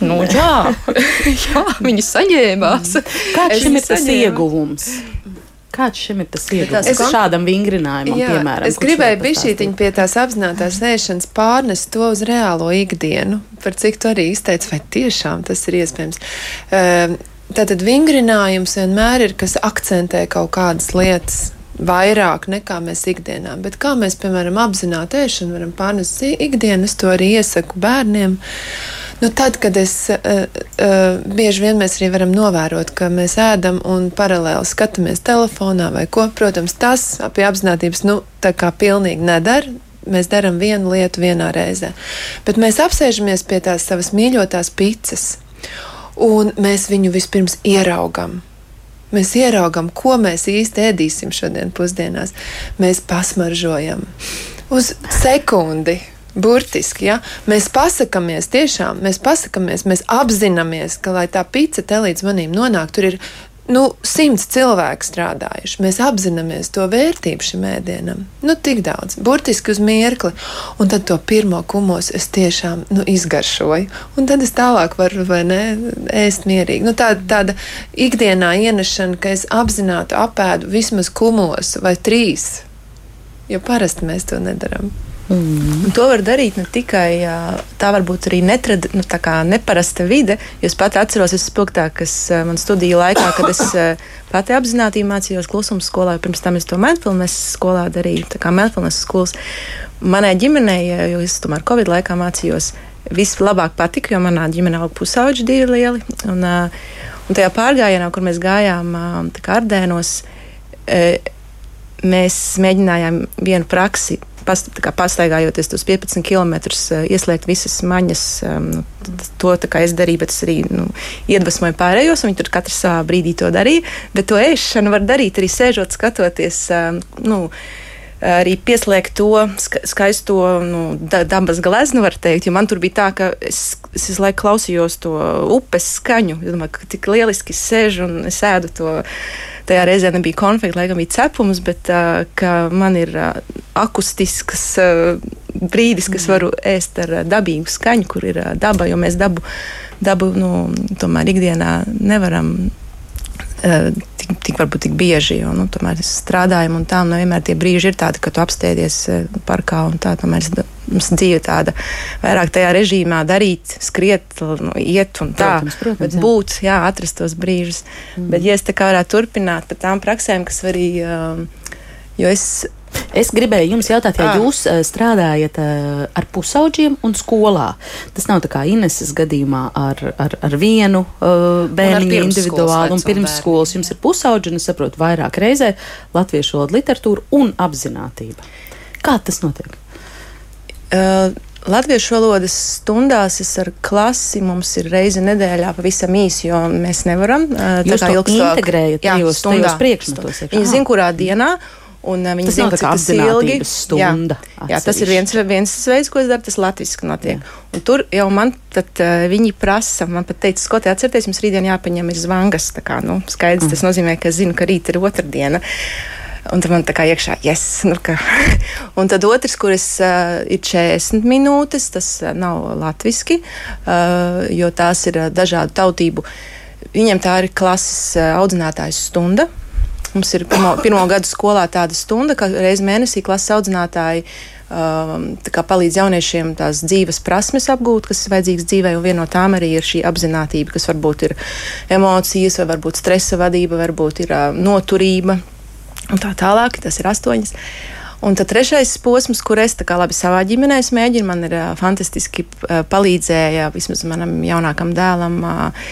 Nu, jā, jā, viņi saņēmās. Kāds šim ir tas ieguvums? Kāds šim ir tas ieguvums? Es šādam vingrinājumam, jā, piemēram. Es gribēju bišķītiņu pie tās apzinātās ēšanas pārnest to uz reālo ikdienu, par cik tu arī izteici, vai tiešām tas ir iespējams. Um, Tātad vingrinājums vienmēr ir, kas akcentē kaut kādas lietas vairāk nekā mēs ikdienā. Bet kā mēs, piemēram, apzināti ēšanu varam pārnest ikdienas, to arī iesaku bērniem. Nu, tad, kad es uh, uh, bieži vien mēs arī varam novērot, ka mēs ēdam un paralēli skatāmies telefonā vai ko, protams, tas pie apzinātības, nu, tā kā pilnīgi nedara. Mēs darām vienu lietu vienā reizē. Bet mēs apsēžamies pie tās savas mīļotās pizzas, un mēs viņu vispirms ieraugam. Mēs ieraugām, ko mēs īsti ēdīsim šodien pusdienās. Mēs pasmaržojam uz sekundi. Burtiski, ja mēs pasakāmies, tiešām mēs pasakāmies, mēs apzināmies, ka, lai tā pica te līdz manim nonāk, tur ir nu, simts cilvēku strādājuši. Mēs apzināmies to vērtību šim ēdienam. Nu, tik daudz, burtiski uz mirkli. Un tad to pirmo kumos es tiešām nu, izgaršoju. Un tad es tālāk varu ne, ēst mierīgi. Nu, tāda, tāda ikdienā ienešana, ka es apzināti apēdu vismaz kumos vai trīs. Jo parasti mēs to nedarām. Mm. To var darīt ne tikai tā, varbūt arī netrad, nu, neparasta vide. Es pat atceros, es spilgtākas man studiju laikā, kad es pati apzināti mācījos klusuma skolā, pirms tam es to mindfulness skolā darīju, tā kā mindfulness skolas. Manai ģimenei, jo es tomēr Covid laikā mācījos, vislabāk patika, jo manā ģimenē aug pusauģi divi lieli. Un, un tajā pārgājienā, kur mēs gājām Ardēnos, mēs mēģinājām vienu praksi past, pastaigājoties tos 15 km, eh, ieslēgt visas maņas. Nu, to es darīju, bet es arī nu, iedvesmoju pārējos, viņi tur katrs savā brīdī to darīja. Bet to ēšanu var darīt arī sēžot, skatoties. Nu, arī pieslēgt to skaisto nu, dabas gleznu, var teikt. Jo man tur bija tā, ka es, es visu laiku klausījos to upes skaņu. Es domāju, ka tik lieliski sēž un es ēdu to tajā reizē nebija konflikta, laikam bija cepums, bet uh, man ir uh, akustisks uh, brīdis, kas mm. varu ēst ar dabīgu skaņu, kur ir daba, jo mēs dabu, dabu nu, tomēr ikdienā nevaram tik, tik varbūt tik bieži, jo nu, tomēr strādājam un tā, un nevienmēr tie brīži ir tādi, ka tu apstēdies parkā un tā, tomēr mums dzīve tāda vairāk tajā režīmā darīt, skriet, nu, iet un tā, protams, protams, bet būt, jā, atrast tos brīžus. Mm. Bet, ja es tā kā varētu turpināt par tām praksēm, kas arī, um, jo es Es gribēju jums jautāt, ja à. jūs uh, strādājat uh, ar pusauģiem un skolā. Tas nav tā kā Ineses gadījumā ar, ar, ar vienu uh, bērnu individuāli un pirmsskolas. Jums ir pusauģi, un es saprotu, vairāk reizē latviešu valoda literatūra un apzinātība. Kā tas notiek? Uh, Latviešu valodas stundās es ar klasi mums ir reize nedēļā pavisam īsi, jo mēs nevaram uh, tā kā ilgstāk integrējat tajos, tajos priekšmetos. Viņi zina, kurā dienā. Un uh, viņi zina, cik tas ilgi stunda. Jā, jā, tas ir viens, viens veids, ko es daru, tas latviski notiek. Tur jau man tad, uh, viņi prasa, man pat teica, Skotē, atcerieties, jums rītdien jāpaņem ir zvangas. Kā, nu, skaidrs, mm. tas nozīmē, ka es zinu, ka rīt ir otrdiena. Un tad man tā kā iekšā, yes, nu, ka. un tad otrs, kuras uh, ir 40 minūtes, tas uh, nav latviski, uh, jo tās ir uh, dažādu tautību. Viņiem tā ir klases uh, audzinātājs stunda. Mums ir pirmo, pirmo gadu skolā tāda stunda, ka reiz mēnesī klases audzinātāji um, palīdz jauniešiem tās dzīves prasmes apgūt, kas ir vajadzīgas dzīvē, un viena no tām arī ir šī apziņotība, kas varbūt ir emocijas, vai varbūt stresa vadība, varbūt ir uh, noturība un tā tālāk. Tas ir astoņas. Un tad trešais posms, kur es labi savā ģimenē mēģinu, man ir uh, fantastiski uh, palīdzēja vismaz manam jaunākam dēlam. Uh,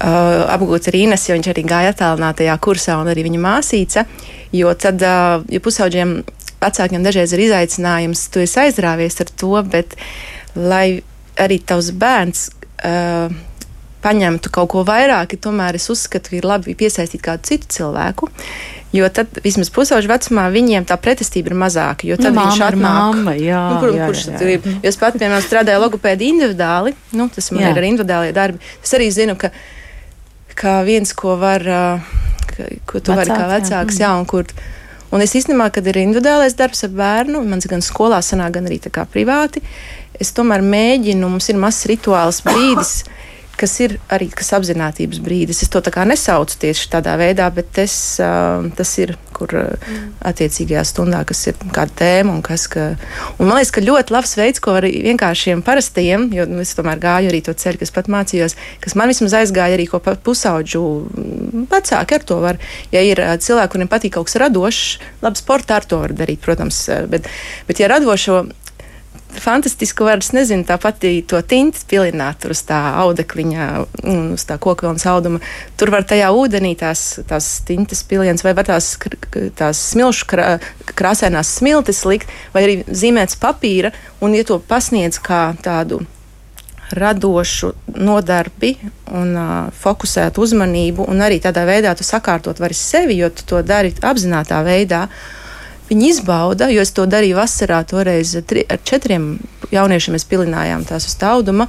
uh, apgūts arī Ines, jo viņš arī gāja attālinātajā kursā, un arī viņa māsīca. Jo tad, uh, ja pusauģiem vecākiem dažreiz ir izaicinājums, tu esi aizrāvies ar to, bet lai arī tavs bērns. Uh, paņemtu kaut ko vairāk, tomēr es uzskatu, ka ir labi piesaistīt kādu citu cilvēku. Jo tad, vismaz pusauģu vecumā, viņiem tā pretestība ir mazāka. Jo tad nu, viņš atnāk. Māma, jā, nu, kur, jā, kurš jā, jā. tur ir? Jo es pat, piemēram, strādāju logopēdi individuāli. Nu, tas man jā. ir ar individuālie darbi. Es arī zinu, ka, ka viens, ko var, ko tu Vecāk, vari kā vecāks, jā, jā un kur. Un es īstenībā, kad ir individuālais darbs ar bērnu, man gan skolā sanāk, gan arī privāti, es tomēr mēģinu, mums ir mazs rituāls brīdis kas ir arī kas apziņotības brīdis. Es to tā kā nesaucu tieši tādā veidā, bet es, uh, tas ir, kur uh, attiecīgajā stundā, kas ir kāda tēma un kas. Ka, un man liekas, ka ļoti labs veids, ko arī vienkāršiem parastajiem, jo nu, es tomēr gāju arī to ceļu, kas pat mācījos, kas man vismaz aizgāja arī ko pusauģu vecāki ar to var. Ja ir uh, cilvēki, kuriem patīk kaut kas radošs, labi, sportā ar to var darīt, protams, bet, bet ja radošo fantastisku var, es nezinu, tā pati to tinti pilināt uz tā audekliņa, uz tā kokvilnas auduma. Tur var tajā ūdenī tās, tās tintas pilienas vai tās, tās smilšu krā, krāsainās smiltis likt, vai arī zīmēts papīra, un ja to pasniedz kā tādu radošu nodarbi un uh, fokusētu uzmanību, un arī tādā veidā tu sakārtot vari sevi, jo tu to dari apzinātā veidā. Uh, Viņi izbauda, jo es to darīju vasarā, toreiz ar četriem jauniešiem mēs pilinājām tās uz tauduma,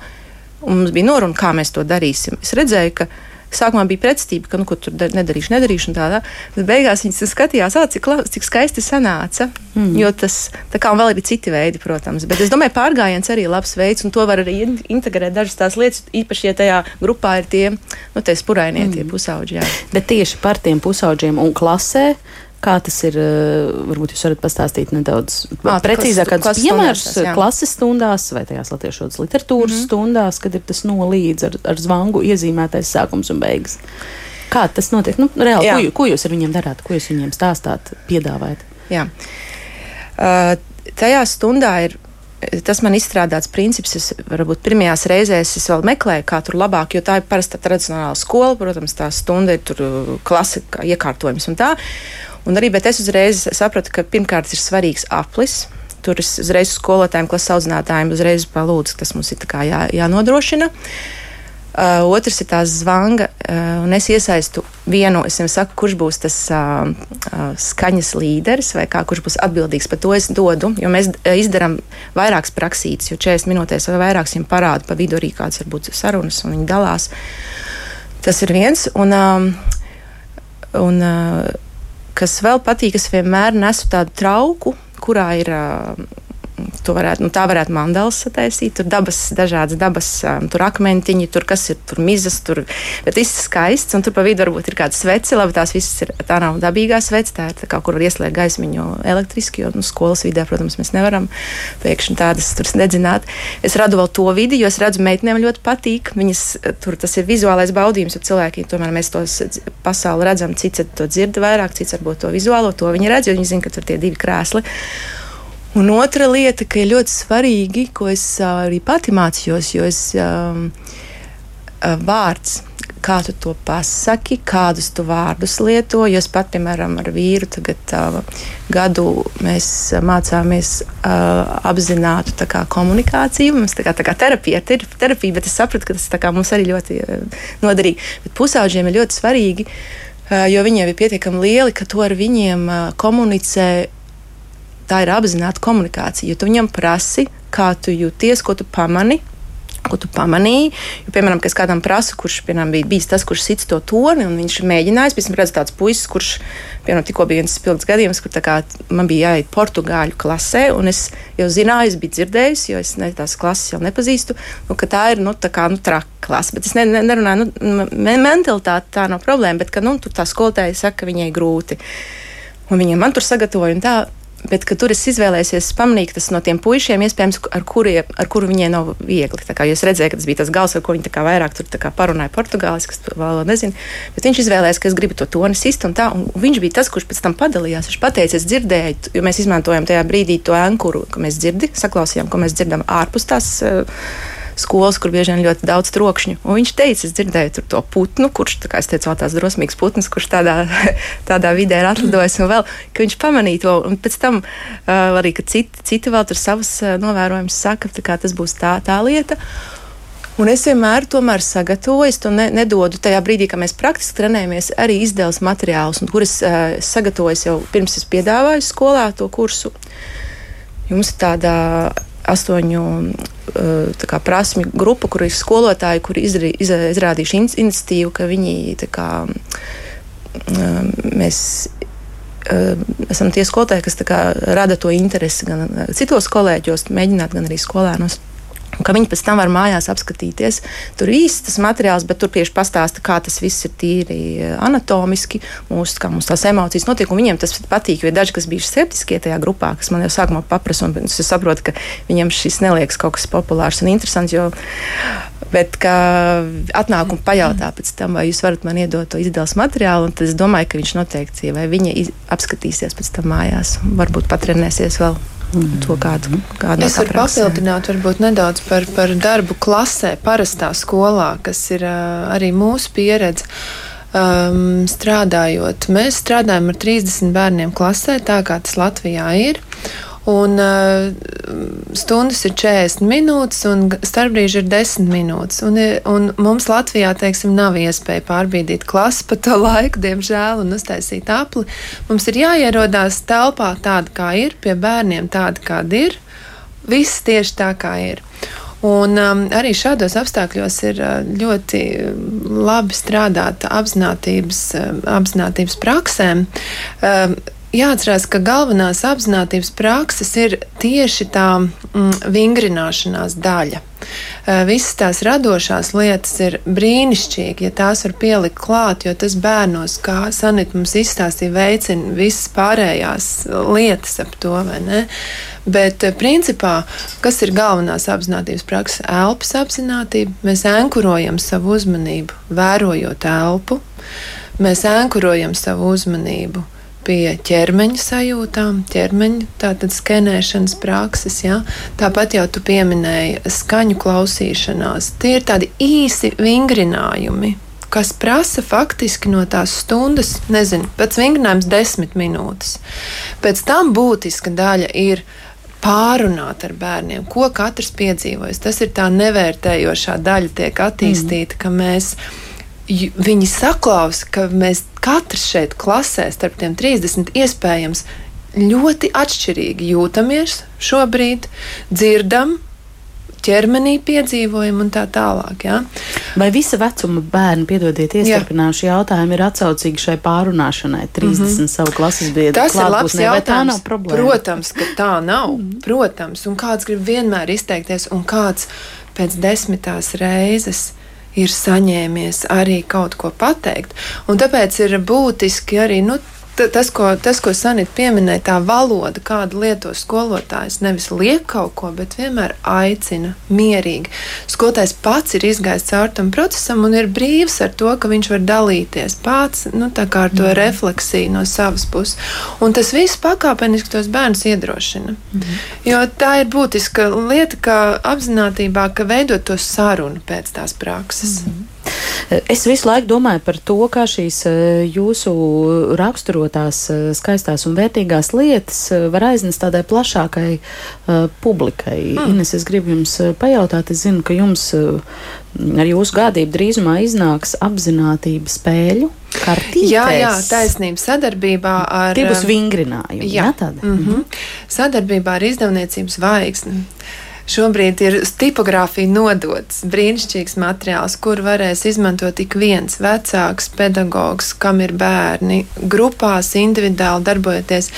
un mums bija noruna, kā mēs to darīsim. Es redzēju, ka sākumā bija pretstība, ka nu, tur nedarīšu, nedarīšu, un tādā. Bet beigās viņas skatījās, ah, cik, cik skaisti sanāca. Mm. Jo tas, tā kā vēl ir citi veidi, protams. Bet es domāju, pārgājiens arī ir labs veids, un to var arī integrēt dažas tās lietas, īpaši, ja tajā grupā ir tie, nu, tie spurainie, mm. tie pusauģi. Jā. Bet tieši par tiem pusauģiem un klasē Kā tas ir? Eh, varbūt jūs varat pastāstīt nedaudz à, precīzāk, kādus piemērus klases stundās vai tajās latviešu literatūras mm -hmm. stundās, kad ir tas nolīdz ar, ar zvangu iezīmētais sākums un beigas. Kā tas notiek? Nu, reāli, Jā. ko, ko jūs ar viņiem darāt, ko jūs viņiem stāstāt, piedāvājat? Jā. Uh, tajā stundā ir tas man izstrādāts princips. Es varbūt pirmajās reizēs es vēl meklēju, kā tur labāk, jo tā ir parasta tradicionālā skola. Protams, tā stunda ir tur klasika, iekārtojums un tā. Un arī, bet es uzreiz sapratu, ka pirmkārt ir svarīgs aplis. Tur es uzreiz skolotājiem, klases audzinātājiem uzreiz palūdzu, tas mums ir jā, jānodrošina. Uh, otrs ir tā zvanga, uh, un es iesaistu vienu, es viņam saku, kurš būs tas uh, uh, skaņas līderis vai kā, kurš būs atbildīgs par to. Es dodu, jo mēs uh, izdarām vairākas praksītes, jo 40 minūtēs vai vairākas viņam parāda pa vidu arī kāds varbūt sarunas, un viņi dalās. Tas ir viens. Un, um, un, uh, kas vēl patīk, es vienmēr nesu tādu trauku, kurā ir. To varētu, nu, tā varētu mandāls sataisīt. Tur dabas, dažādas dabas, um, tur akmentiņi, tur kas ir, tur mizas, tur. Bet viss skaists, un tur pa vidu varbūt ir kāda svece. Labi, tās visas ir, tā nav dabīgā svece, tā ir tā kā, kur var ieslēgt gaismiņu elektriski, jo nu, skolas vidē, protams, mēs nevaram pēkšņi tādas tur nedzināt. Es radu vēl to vidi, jo es redzu, meitenēm ļoti patīk. Viņas, tur tas ir vizuālais baudījums, jo cilvēki tomēr mēs tos pasauli redzam, cits to dzird vairāk, cits varbūt to vizuālo, to viņi redz, jo viņi zina, ka tur tie divi krēsli. Un otra lieta, ka ir ļoti svarīgi, ko es arī pati mācījos, jo es um, vārds. Kā tu to pasaki, kādus tu vārdus lieto? Jo es pat, piemēram, ar vīru tagad uh, gadu mēs mācāmies uh, apzinātu kā, komunikāciju. Mums tā kā, tā kā terapija, ter, terapija, bet es sapratu, ka tas kā, mums arī ļoti uh, noderīgi. Bet pusauģiem ir ļoti svarīgi, uh, jo viņiem ir pietiekami lieli, ka to ar viņiem uh, komunicē tā ir apzināta komunikācija. Jo tu viņam prasi, kā tu jūties, ko tu pamani. Ko tu pamanīji? Jo, piemēram, es kādam prasu, kurš piemēram, bija bijis tas, kurš sits to toni, un viņš mēģinājis. Pēc tam redzu tāds puisis, kurš, piemēram, tikko bija viens spilgts gadījums, kur kā, man bija jāiet portugāļu klasē, un es jau zināju, es biju dzirdējis, jo es ne, tās klases jau nepazīstu, nu, ka tā ir nu, tā kā, nu, traka klase. Bet es ne, ne, nerunāju, nu, mentalitāte tā nav problēma, bet ka, nu, tā skolotāja saka, ka viņai grūti. Un viņa man tur sagatavoja, un tā Bet, kad tur es izvēlējos, pamanīju, ka tas no tiem puišiem, iespējams, ar, kuri, ar kuru viņiem nav viegli. Kā es redzēju, ka tas bija tas gals, ar ko viņi vairāk tur parunāja portugālis, kas vēl nezinu. Bet viņš izvēlējās, ka es gribu to toni sist un tā. Un viņš bija tas, kurš pēc tam padalījās. Viņš teica, es dzirdēju, jo mēs izmantojam tajā brīdī to ankuru, ko mēs dzirdam, saklausījām, ko mēs dzirdam ārpus tās. Uh, skolas, kur bieži vien ļoti daudz trokšņu. Un viņš teica, es dzirdēju to putnu, kurš, kā es teicu, tās drosmīgs putns, kurš tādā, tādā vidē ir atlidojis, un vēl, ka viņš pamanīja to, un pēc tam arī, ka citi, citi vēl tur savus uh, novērojumus saka, ka tas būs tā, tā lieta. Un es vienmēr tomēr sagatavoju, to ne, nedodu tajā brīdī, kad mēs praktiski trenējamies, arī izdevus materiālus, kurus uh, sagatavoju jau pirms es piedāvāju skolā to kursu. Jums ir tāda astoņu uh, kā, prasmju grupa, kur ir skolotāji, kuri izrī, iz, izrādījuši in, iniciatīvu, ka viņi kā, um, mēs uh, esam tie skolotāji, kas kā, rada to interesi gan citos kolēģos, mēģināt, gan arī skolēnos ka viņi pēc tam var mājās apskatīties. Tur īsti tas materiāls, bet tur tieši pastāsta, kā tas viss ir tīri eh, anatomiski, mūsu, kā mums tās emocijas notiek. Viņiem tas patīk, jo daži, kas bija skeptiski tajā grupā, kas man jau sākumā paprasa, un es saprotu, ka viņiem šis neliekas kaut kas populārs un interesants. Jo, bet, kā atnāk un pajautā pēc tam, vai jūs varat man iedot to izdevuma materiālu, tad es domāju, ka viņš noteikti, vai viņa apskatīsies pēc tam mājās, varbūt patrenēsies vēl. To kādu, kādu es varu papildināt, varbūt nedaudz par, par darbu klasē, parastā skolā, kas ir uh, arī mūsu pieredze. Um, strādājot, mēs strādājam ar 30 bērniem klasē, tā kā tas Latvijā ir. Un uh, stundas ir 40 minūtes, un starpbrīži ir 10 minūtes. Un, un mums Latvijā, teiksim, nav iespēja pārbīdīt klasi pa to laiku, diemžēl, un uztaisīt apli. Mums ir jāierodās telpā tāda, kā ir, pie bērniem tāda, kāda ir. Viss tieši tā, kā ir. Un um, arī šādos apstākļos ir uh, ļoti labi strādāt apzinātības, uh, apzinātības praksēm. Um, jāatcerās, ka galvenās apziņotības prakses ir tieši tā mm, vingrināšanās daļa. Eh, visas tās radošās lietas ir brīnišķīgi, ja tās var pielikt klāt, jo tas bērnos, kā Sanita mums izstāstīja, veicina visas pārējās lietas ap to? Bet, eh, principā, kas ir galvenās apziņotības prakses? Elpas apziņotība. Mēs ankurojam savu uzmanību, vērojot elpu. Mēs ankurojam savu uzmanību, pie ķermeņa sajūtām, ķermeņa tātad skenēšanas prakses. Ja? Tāpat jau tu pieminēji skaņu klausīšanās. Tie ir tādi īsi vingrinājumi. Kas prasa faktiski no tās stundas, nezinu, pēc vingrinājuma desmit minūtes. Pēc tam būtiska daļa ir pārunāt ar bērniem, ko katrs piedzīvojas. Tas ir tā nevērtējošā daļa, tiek attīstīta, mm. ka mēs viņi saklausa, ka mēs katrs šeit klasē starp tiem 30 iespējams ļoti atšķirīgi jūtamies šobrīd, dzirdam, ķermenī piedzīvojam un tā tālāk. Ja? Vai visa vecuma bērni, piedodiet, iestarpinājuši jautājumu, ir atsaucīgi šai pārunāšanai 30 mm -hmm. savu klases biedru? Tas ir labs jautājums. Protams, ka tā nav. Mm -hmm. Protams, un kāds grib vienmēr izteikties, un kāds pēc desmitās reizes ir saņēmies arī kaut ko pateikt. Un tāpēc ir būtiski arī nu, tas, ko, tas, ko Sanita pieminēja, tā valoda, kādu lieto skolotājs, nevis liek kaut ko, bet vienmēr aicina mierīgi. Skolotājs pats ir izgājis cauri tam procesam un ir brīvs ar to, ka viņš var dalīties pats nu, ar to mm. refleksiju no savas puses. Un tas viss pakāpeniski tos bērnus iedrošina. Mm. Jo tā ir būtiska lieta, ka apzinātībā, ka veidot to sarunu pēc tās prakses. Mm. Es visu laiku domāju par to, kā šīs eh, jūsu raksturotās eh, skaistās un vērtīgās lietas eh, var aiznest tādai plašākai publikai. Mm. Ines, es gribu jums pajautāt, es zinu, ka jums ar jūsu gādību drīzumā iznāks apzinātība spēļu. Kartītēs. Jā, jā, taisnība sadarbībā ar. Tie būs vingrinājumi. Jā, jā tāda. Mm -hmm. Sadarbībā ar izdevniecības zvaigzni. Šobrīd ir tipogrāfija nodots brīnišķīgs materiāls, kur varēs izmantot ik viens vecāks pedagogs, kam ir bērni, grupās, individuāli darbojoties.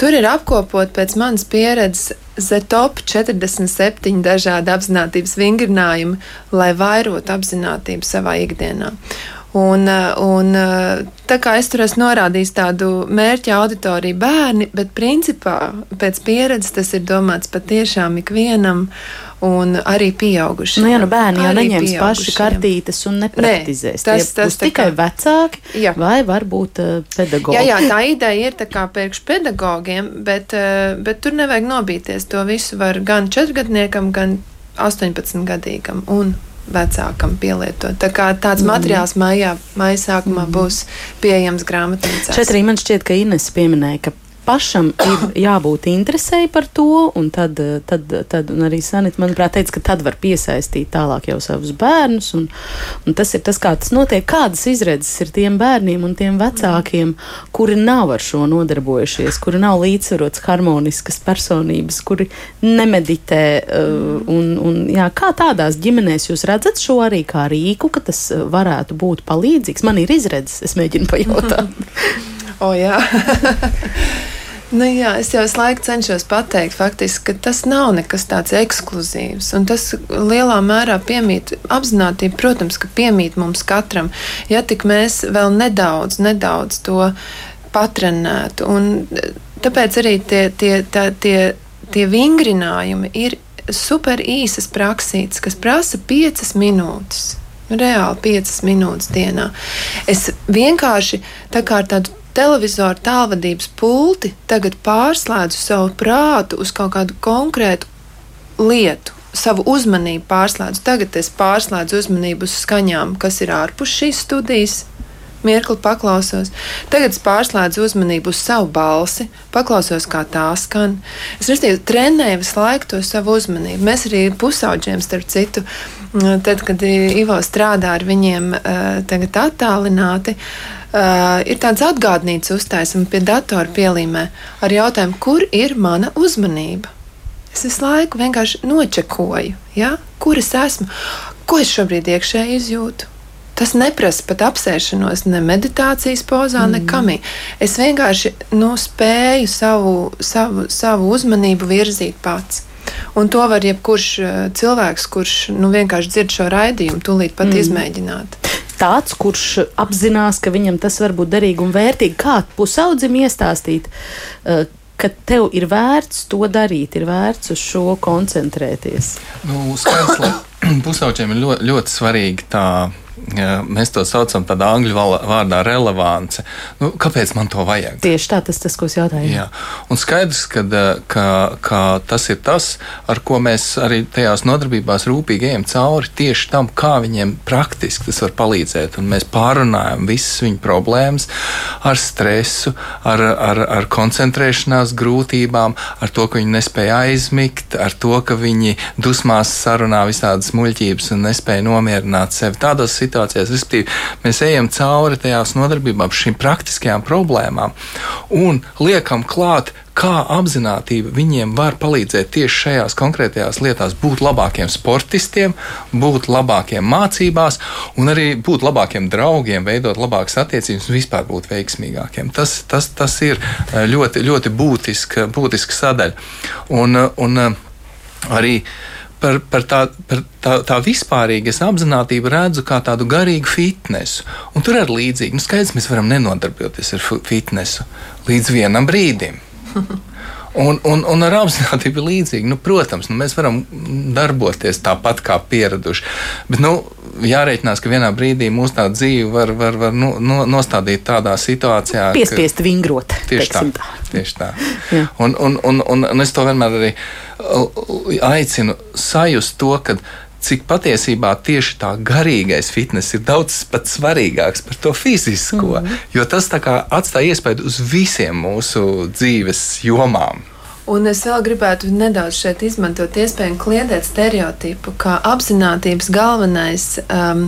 Tur ir apkopot pēc manas pieredzes ZTOP 47 dažādi apziņotības vingrinājumi, lai vairotu apziņotību savā ikdienā. Un, eh, un, eh, tā kā es tur esmu norādījis tādu mērķa auditoriju bērni, bet principā pēc pieredzes tas ir domāts patiešām ikvienam. Un arī pieauguši. Nu, jā, nu bērni jau neņems paši kartītes un nepraktizēs. Nē, tas, tas tikai kā... vecāki jā. vai varbūt uh, pedagogi. Jā, jā, tā ideja ir tā kā priekš pedagogiem, bet, bet tur nevajag nobīties. To visu var gan četrgadniekam, gan 18 gadīgam un vecākam pielietot. Tā kā tāds mm. materiāls maijā, maija sākumā mm. būs pieejams grāmatnīcās. Šeit arī man šķiet, ka Ines pieminēja, ka pašam ir jābūt interesēji par to, un tad, tad, tad un arī Sanita, manuprāt, teica, ka tad var piesaistīt tālāk jau savus bērnus, un, un tas ir tas, kā tas notiek. Kādas izredzes ir tiem bērniem un tiem vecākiem, kuri nav ar šo nodarbojušies, kuri nav līdzsvarots, harmoniskas personības, kuri nemeditē, uh, un, un jā, kā tādās ģimenēs jūs redzat šo arī kā rīku, ka tas varētu būt palīdzīgs? Man ir izredzes, es mēģinu pajautāt. o, jā. Nu, jā, es jau visu laiku cenšos pateikt, faktiski, ka tas nav nekas tāds ekskluzīvs. Tas lielā mērā piemīt apziņotība, protams, ka piemīt mums katram. Ja tik mēs vēl nedaudz, nedaudz to patrenētu. Un tāpēc arī tie, tie, tā, tie, tie vingrinājumi ir super īsas praksītes, kas prasa piecas minūtes. Reāli piecas minūtes dienā. Es vienkārši tā kā tādu televizoru tālvadības pulti tagad pārslēdzu savu prātu uz kaut kādu konkrētu lietu. Savu uzmanību pārslēdzu. Tagad es pārslēdzu uzmanību uz skaņām, kas ir ārpus šīs studijas, mirkli paklausos. Tagad es pārslēdzu uzmanību uz savu balsi, paklausos, kā tā skan. Es restīvi, trenēju visu laiku to savu uzmanību. Mēs arī pusauģiem, starp citu, tad, kad Ivo strādā ar viņiem tagad attālināti, Uh, ir tāds atgādnīts uztaisams pie datora pielīmē ar jautājumu, kur ir mana uzmanība. Es visu laiku vienkārši nočekoju, ja? kur es esmu, ko es šobrīd iekšēji izjūtu. Tas neprasa pat apsēšanos, ne meditācijas pozā, mm. ne kamī. Es vienkārši nu, spēju savu, savu, savu uzmanību virzīt pats. Un to var jebkurš cilvēks, kurš nu, vienkārši dzird šo raidījumu, tūlīt pat mm. izmēģināt tāds, kurš apzinās, ka viņam tas var būt derīgi un vērtīgi. Kā pusaudzim iestāstīt, uh, ka tev ir vērts to darīt, ir vērts uz šo koncentrēties? Nu, skaidrs, ka pusauģiem ir ļoti, ļoti svarīgi tā Mēs to saucam par angļu vārdā relevance. Nu, kāpēc man to vajag? Tieši tā, tas tas, ko es jautāju. Jā. Un skaidrs, ka, ka, ka tas ir tas, ar ko mēs arī tajās nodarbībās rūpīgi ejam cauri tieši tam, kā viņiem praktiski tas var palīdzēt. Un mēs pārunājam visas viņu problēmas ar stresu, ar, ar, ar koncentrēšanās grūtībām, ar to, ka viņi nespēja aizmigt, ar to, ka viņi dusmās sarunā visādas muļķības un nespēja nomierināt sevi. Tādos situācijās. Respektīvi, mēs ejam cauri tajās nodarbībām, šīm praktiskajām problēmām un liekam klāt kā apziņotība viņiem var palīdzēt tieši šajās konkrētajās lietās, būt labākiem sportistiem, būt labākiem mācībās, un arī būt labākiem draugiem, veidot labākas attiecības un vispār būt veiksmīgākiem. Tas, tas, tas ir eh, ļoti, ļoti būtiska, būtiska sadaļa. Un, un eh, arī uh, par, par, tā, par tā, tā vispārīgi es apzinātību redzu kā tādu garīgu fitnesu. Un tur arī līdzīgi, nu, skaidrs, mēs varam nenodarboties ar fitnesu līdz vienam brīdim. Un, un, un ar apziņotību līdzīgi. Nu, protams, nu, mēs varam darboties tāpat kā pieraduši. Bet nu, jārēķinās, ka vienā brīdī mūsu tā dzīve var, var, var nu, no, nostādīt tādā situācijā, piespiest ka, vingrot. Tieši tā. tā. Tieši tā. un, un, un, un, un es to vienmēr arī aicinu sajust to, ka cik patiesībā tieši tā garīgais fitness ir daudz svarīgāks par to fizisko. Mm -hmm. Jo tas atstāja iespēju uz visiem mūsu dzīves jomām. Un es vēl gribētu nedaudz šeit izmantot iespēju kliedēt stereotipu, ka apziņotības galvenais um,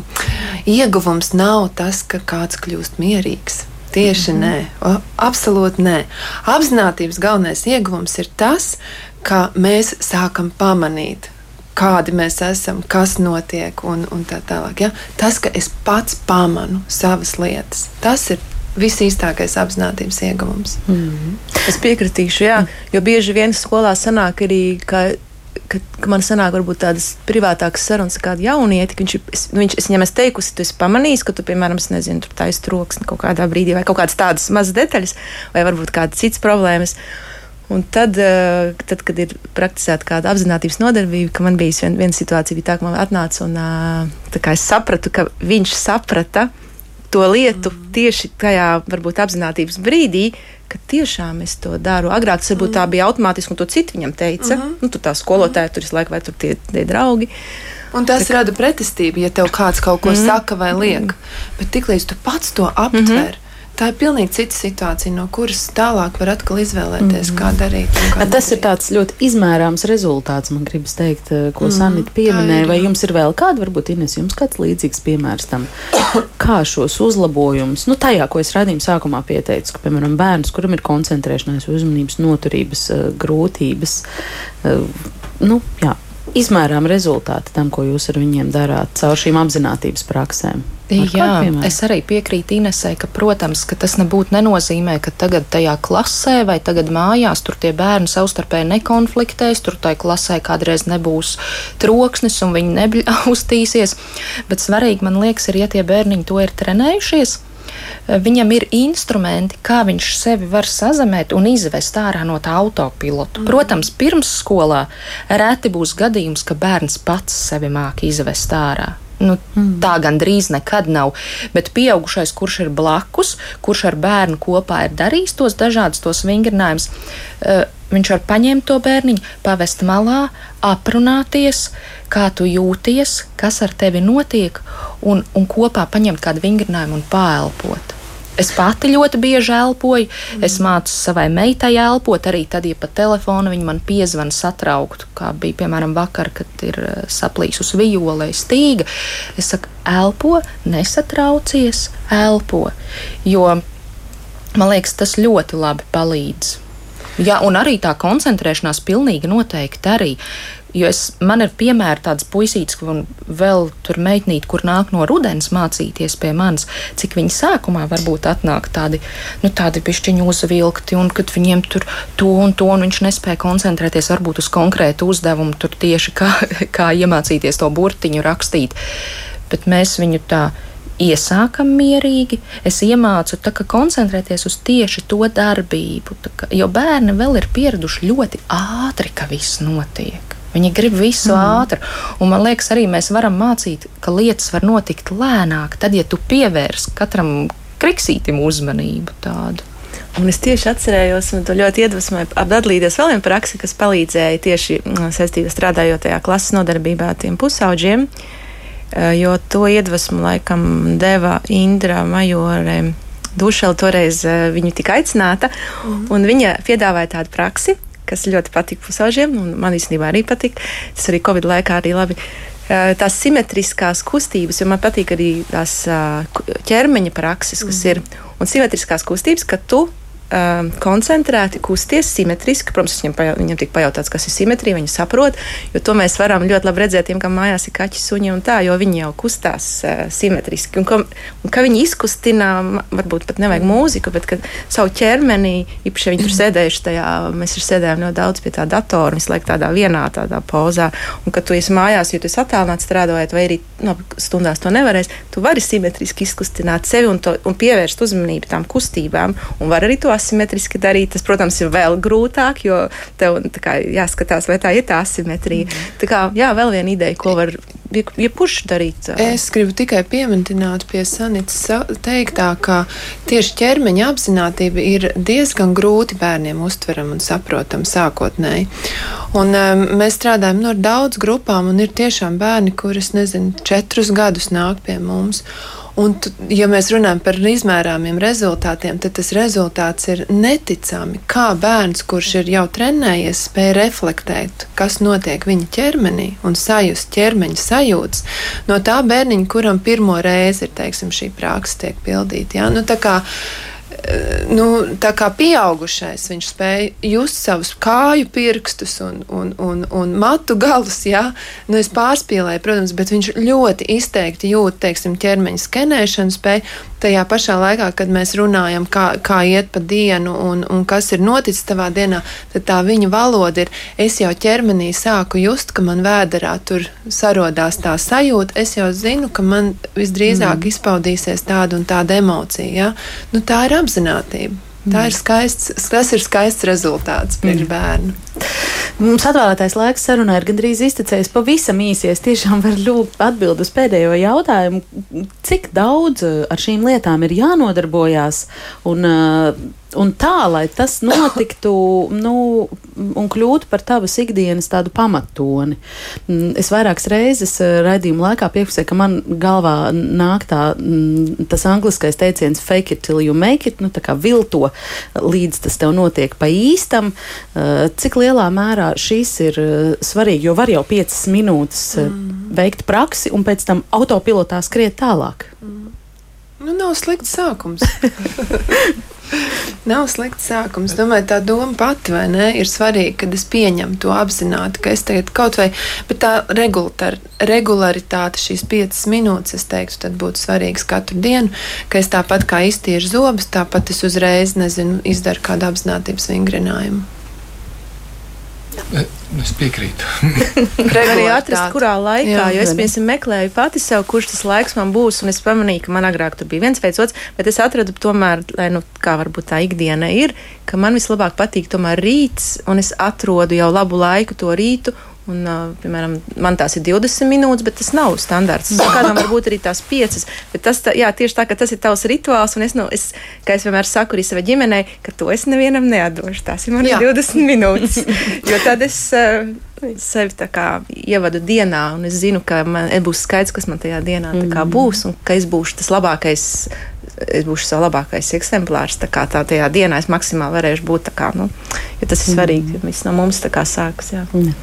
ieguvums nav tas, ka kāds kļūst mierīgs. Tieši mm -hmm. nē, o, absolūti nē. Apzinātības galvenais ieguvums ir tas, ka mēs sākam pamanīt, kādi mēs esam, kas notiek un, un tā tālāk. Ja? Tas, ka es pats pamanu savas lietas, tas ir visīstākais apziņotības ieguvums. Mm -hmm. Es piekritīšu, jā, jo bieži vien skolā sanāk arī, ka ka, ka man sanāk, varbūt tādas privātākas sarunas ar kādu jaunieti, ka viņš, es, nu, viņš, es viņam esmu teikusi, tu esi pamanījis, ka tu, piemēram, nezinu, tur taisa troksni kaut kādā brīdī, vai kaut kādas tādas mazas detaļas, vai varbūt kādas citas problēmas. Un tad, eh, tad, kad ir praktizēta kāda apziņotības nodarbība, ka man bija viena, viena situācija, bija tā, ka man atnāca un tā, es sapratu, ka viņš saprata to lietu mm. tieši tajā varbūt apziņotības brīdī, ka tiešām es to daru. Agrāk tas varbūt mm. tā bija automātiski, un to citu viņam teica. Mm -hmm. nu, tur tā skolotāja tur visu laiku, vai tur tie, tie draugi. Un tas rada pretestību, ja tev kāds kaut ko mm saka vai liek. Bet tiklīdz tu pats to aptver, mm -hmm. Tā ir pilnīgi cita situācija, no kuras tālāk var atkal izvēlēties, mm. kā darīt. Kā tas darīt. ir tāds ļoti izmērāms rezultāts, man gribas teikt, eh, ko mm. Sanita pieminēja. Vai jums ir vēl kāda, varbūt Ines, jums kāds līdzīgs piemērs tam, kā šos uzlabojumus, nu tajā, ko es radījumu sākumā pieteicu, ka, piemēram, bērns, kuram ir koncentrēšanās, uzmanības, noturības uh, grūtības, uh, nu, jā, izmērām rezultāti tam, ko jūs ar viņiem darāt caur šīm apziņotības praksēm? Jā, es arī piekrītu Inesai, ka, protams, ka tas nebūtu nenozīmē, ka tagad tajā klasē vai tagad mājās tur tie bērni savstarpēji nekonfliktēs, tur tai klasē kādreiz nebūs troksnis un viņi nebļaustīsies. Bet svarīgi, man liekas, ir, ja tie bērniņi to ir trenējušies, viņam ir instrumenti, kā viņš sevi var sazemēt un izvest ārā no tā autopilota. Mm. Protams, pirmsskolā reti būs gadījums, ka bērns pats sevi māki izvest ārā. Nu, mm. Tā gandrīz nekad nav. Bet pieaugušais, kurš ir blakus, kurš ar bērnu kopā ir darījis tos dažādus tos vingrinājumus, uh, viņš var paņemt to bērniņu, pavest malā, aprunāties, kā tu jūties, kas ar tevi notiek, un, un kopā paņemt kādu vingrinājumu un pāelpot. Es pati ļoti bieži elpoju. Mm. Es mācu savai meitai elpot, arī tad, ja pa telefonu viņa man piezvana satrauktu, kā bija piemēram vakar, kad ir eh, saplīsus vijolē stīga. Es saku, elpo, nesatraucies, elpo. Jo man liekas, tas ļoti labi palīdz. Jā, un arī tā koncentrēšanās pilnīgi noteikti arī. Jo es, man ir piemēra tāds puisīts, un vēl tur meitnīt, kur nāk no rudens mācīties pie manis, cik viņi sākumā varbūt atnāk tādi, nu, tādi pišķiņu uzvilkti, un kad viņiem tur to un to, un viņš nespēja koncentrēties varbūt uz konkrētu uzdevumu, tur tieši kā, kā iemācīties to burtiņu rakstīt. Bet mēs viņu tā iesākam mierīgi, es iemācu tā, koncentrēties uz tieši to darbību, kā, jo bērni vēl ir pieraduši ļoti ātri, ka viss notiek. Viņi grib visu mm. ātri. Un man liekas, arī mēs varam mācīt, ka lietas var notikt lēnāk, tad, ja tu pievērs katram kriksītim uzmanību tādu. Un es tieši atcerējos, un to ļoti iedvesmoju apdalīties vēl viena praksa, kas palīdzēja tieši mm, saistībā strādājot tajā klases nodarbībā tiem pusauģiem, eh, jo to iedvesmu laikam deva Indra Majore. Dušela toreiz eh, viņa tika aicināta, mm. un viņa piedāvāja tādu praksi, kas ļoti patika pusauģiem, un man īstenībā arī patika. Tas arī Covid laikā arī labi. Tās simetriskās kustības, jo man patīk arī tās ķermeņa prakses, kas mm. ir. Un simetriskās kustības, ka tu um, koncentrēti, kusties simetriski. Protams, viņam, pajau, viņam tika pajautāts, kas ir simetrija, viņi saprot, jo to mēs varam ļoti labi redzēt, tiem, kam mājās ir kaķi, suņi un tā, jo viņi jau kustās uh, simetriski. Un, ka, un ka viņi izkustina, varbūt pat nevajag mūziku, bet savu ķermeni, īpaši viņi tur sēdējuši tajā, mēs tur sēdējām ļoti daudz pie tā datora, visu laiku tādā vienā tādā pozā. Un, kad tu esi mājās, jo tu esi attālināts strādājot, vai arī no, nu, stundās to nevarēs, tu vari simetriski izkustināt sevi un, to, un pievērst uzmanību tām kustībām, un var arī to asimetriski darīt, tas, protams, ir vēl grūtāk, jo tev kā, jāskatās, vai tā ir tā asimetrija. Mm. Tā kā, jā, vēl viena ideja, ko var jebkurš ja darīt. Es gribu tikai pieminēt pie Sanītas teiktā, ka tieši ķermeņa apziņotība ir diezgan grūti bērniem uztverama un saprotama sākotnēji. Un, um, mēs strādājam nu, daudz grupām, un ir tiešām bērni, kurus, nezinu, četrus gadus nāk pie mums. Un, ja mēs runājam par izmērāmiem rezultātiem, tad tas rezultāts ir neticami. Kā bērns, kurš ir jau trenējies, spēj reflektēt, kas notiek viņa ķermenī un sajust ķermeņa sajūtas no tā bērniņa, kuram pirmo reizi ir teiksim, šī praksa tiek pildīta. Ja? Nu, nu, tā kā pieaugušais, viņš spēja just savus kāju pirkstus un, un, un, un matu galus. Jā, nu, es pārspīlēju, protams, bet viņš ļoti izteikti jūt, teiksim, ķermeņa skenēšanu spēju. Tajā pašā laikā, kad mēs runājam, kā, kā iet pa dienu un, un kas ir noticis tavā dienā, tad tā viņa valoda ir, es jau ķermenī sāku just, ka man vēderā tur sarodās tā sajūta, es jau zinu, ka man visdrīzāk mm. izpaudīsies tāda un tāda emocija. Ja? Nu, tā ir apziņa apziņotība. Tā ir skaists, tas ir skaists rezultāts priekš mm. bērnu. Mums atvēlētais laiks sarunai ir gandrīz iztecējis pavisam īsies. Tiešām var lūgt atbild uz pēdējo jautājumu. Cik daudz eh, ar šīm lietām ir jānodarbojās? Un, uh, un tā, lai tas notiktu nu, un kļūtu par tavas ikdienas tādu pamatoni. Mm, es vairākas reizes eh, raidījuma laikā piefiksēju, ka man galvā nāk tā, mm, tas angliskais teiciens fake it till you make it, nu tā kā vilto līdz tas tev notiek pa īstam. Eh, cik lielā mērā šīs ir eh, svarīgi, jo var jau piecas minūtes mm. veikt praksi un pēc tam autopilotā skriet tālāk. Mm. Nu, nav slikts sākums. Nav slikts sākums. Domāju, tā doma pati vai ne ir svarīga, kad es pieņemu to apzināti, ka es tagad kaut vai, bet tā regularitāte, šīs piecas minūtes, es teiktu, tad būtu svarīgas katru dienu, ka es tāpat kā iztīru zobus, tāpat es uzreiz, nezinu, izdaru kādu apzinātības vingrinājumu. Es piekrītu. arī atrast, kurā laikā, jā, jo es, piemēram, meklēju pati sev, kurš tas laiks man būs, un es pamanīju, ka man agrāk tur bija viens veids, otrs, bet es atradu tomēr, lai, nu, kā varbūt tā ikdiena ir, ka man vislabāk patīk tomēr rīts, un es atrodu jau labu laiku to rītu, Un, piemēram, man tās ir 20 minūtes, bet tas nav standarts. Kādam var būt arī tās 5. Bet tas tā, jā, tieši tā, ka tas ir tavs rituāls. Un es, nu, es, kā es vienmēr saku arī savai ģimenei, ka to es nevienam neatdošu. Tās ir manas 20 minūtes. Jo tad es uh, sevi tā kā ievadu dienā, un es zinu, ka man būs skaidrs, kas man tajā dienā mm. būs, un ka es būšu tas labākais es būšu savs labākais eksemplārs. Tā kā tā tajā dienā es maksimāli varēšu būt. Kā, nu, tas ir svarīgi, ka viss no mums tā kā sākas. Jā. Mm.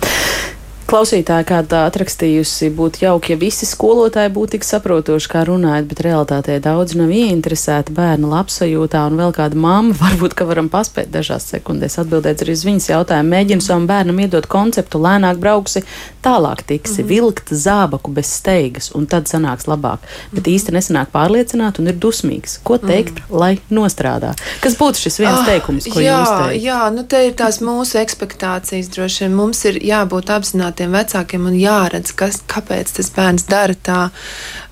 Klausītāja kāda atrakstījusi, būtu jauki, ja visi skolotāji būtu tik saprotoši, kā runājot, bet realitātē daudz nav ieinteresēti bērnu labsajūtā, un vēl kāda mamma varbūt, ka varam paspēt dažās sekundēs atbildēt arī uz viņas jautājumu. Mēģinu savam bērnam iedot konceptu, lēnāk brauksi, tālāk tiksi, mm -hmm. vilkt zābaku bez steigas, un tad sanāks labāk. Bet mm -hmm. īsti nesanāk pārliecināt un ir dusmīgs. Ko teikt, mm -hmm. lai nostrādā? Kas būtu šis viens ah, teikums, ko jā, jūs teikt? Jā, nu te ir tās mūsu ekspektācijas droši vien. Mums ir jābūt apzināti tiem vecākiem un jāredz, kas, kāpēc tas bērns dara tā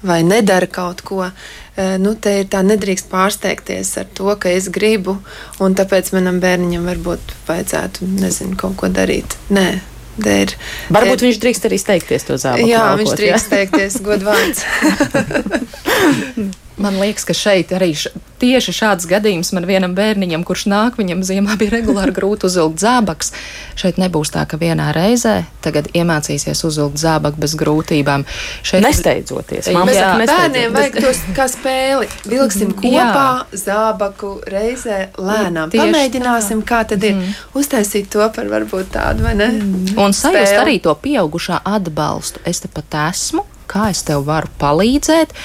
vai nedara kaut ko. E, nu, te ir tā, nedrīkst pārsteigties ar to, ka es gribu, un tāpēc manam bērniņam varbūt vajadzētu, nezinu, kaut ko darīt. Nē, Der, Varbūt der, viņš drīkst arī steigties to zābaku. Jā, laukot, viņš drīkst jā? steigties, godvārds. Man liekas, ka šeit arī š, tieši šāds gadījums man vienam bērniņam, kurš nāk, viņam ziemā bija regulāri grūti uzvilkt zābaks. Šeit nebūs tā, ka vienā reizē tagad iemācīsies uzvilkt zābaku bez grūtībām. Šeit nesteidzoties. Mums jā, bērniem vajag tos kā spēli. Vilksim kopā jā. zābaku reizē lēnām. Tieši Pamēģināsim, kā tad ir. Mm. Uztaisīt to par varbūt tādu, vai ne? Mm. Un sajust arī to pieaugušā atbalstu. Es te pat esmu, kā es tev varu palīdzēt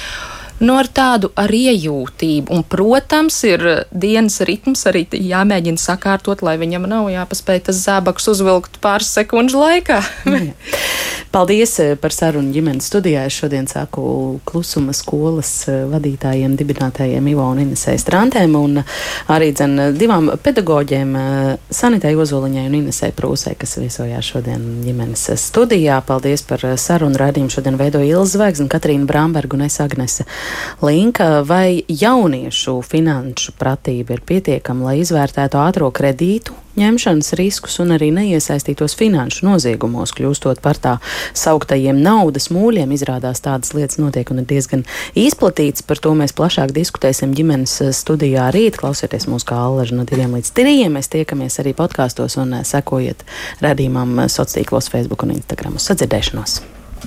nu, ar tādu ar iejūtību. Un, protams, ir dienas ritms arī jāmēģina sakārtot, lai viņam nav jāpaspēj tas zābaks uzvilkt pāris sekundžu laikā. Paldies eh, par sarunu ģimenes studijā. Es šodien saku klusuma skolas eh, vadītājiem, dibinātājiem Ivo un Inesai Strantēm un arī dzen divām pedagoģiem eh, Sanitai Ozoliņai un Inesai Prūsai, kas viesojās šodien ģimenes studijā. Paldies par sarunu raidījumu. Šodien veidoja Ilza Zvaigzne, Katrīna Bramberga un es Agnese Linka. Vai jauniešu finanšu pratība ir pietiekama, lai izvērtētu ātro kredītu ņemšanas riskus un arī neiesaistītos finanšu noziegumos, kļūstot par tā sauktajiem naudas mūļiem. Izrādās tādas lietas notiek un ir diezgan izplatīts. Par to mēs plašāk diskutēsim ģimenes eh, studijā rīt. Klausieties mūsu kā allaži no diviem līdz trijiem. Mēs tiekamies arī podkāstos un eh, sekojiet radījumam eh, sociālos tīklos, Facebook un Instagram. Uz sadzirdēšanos!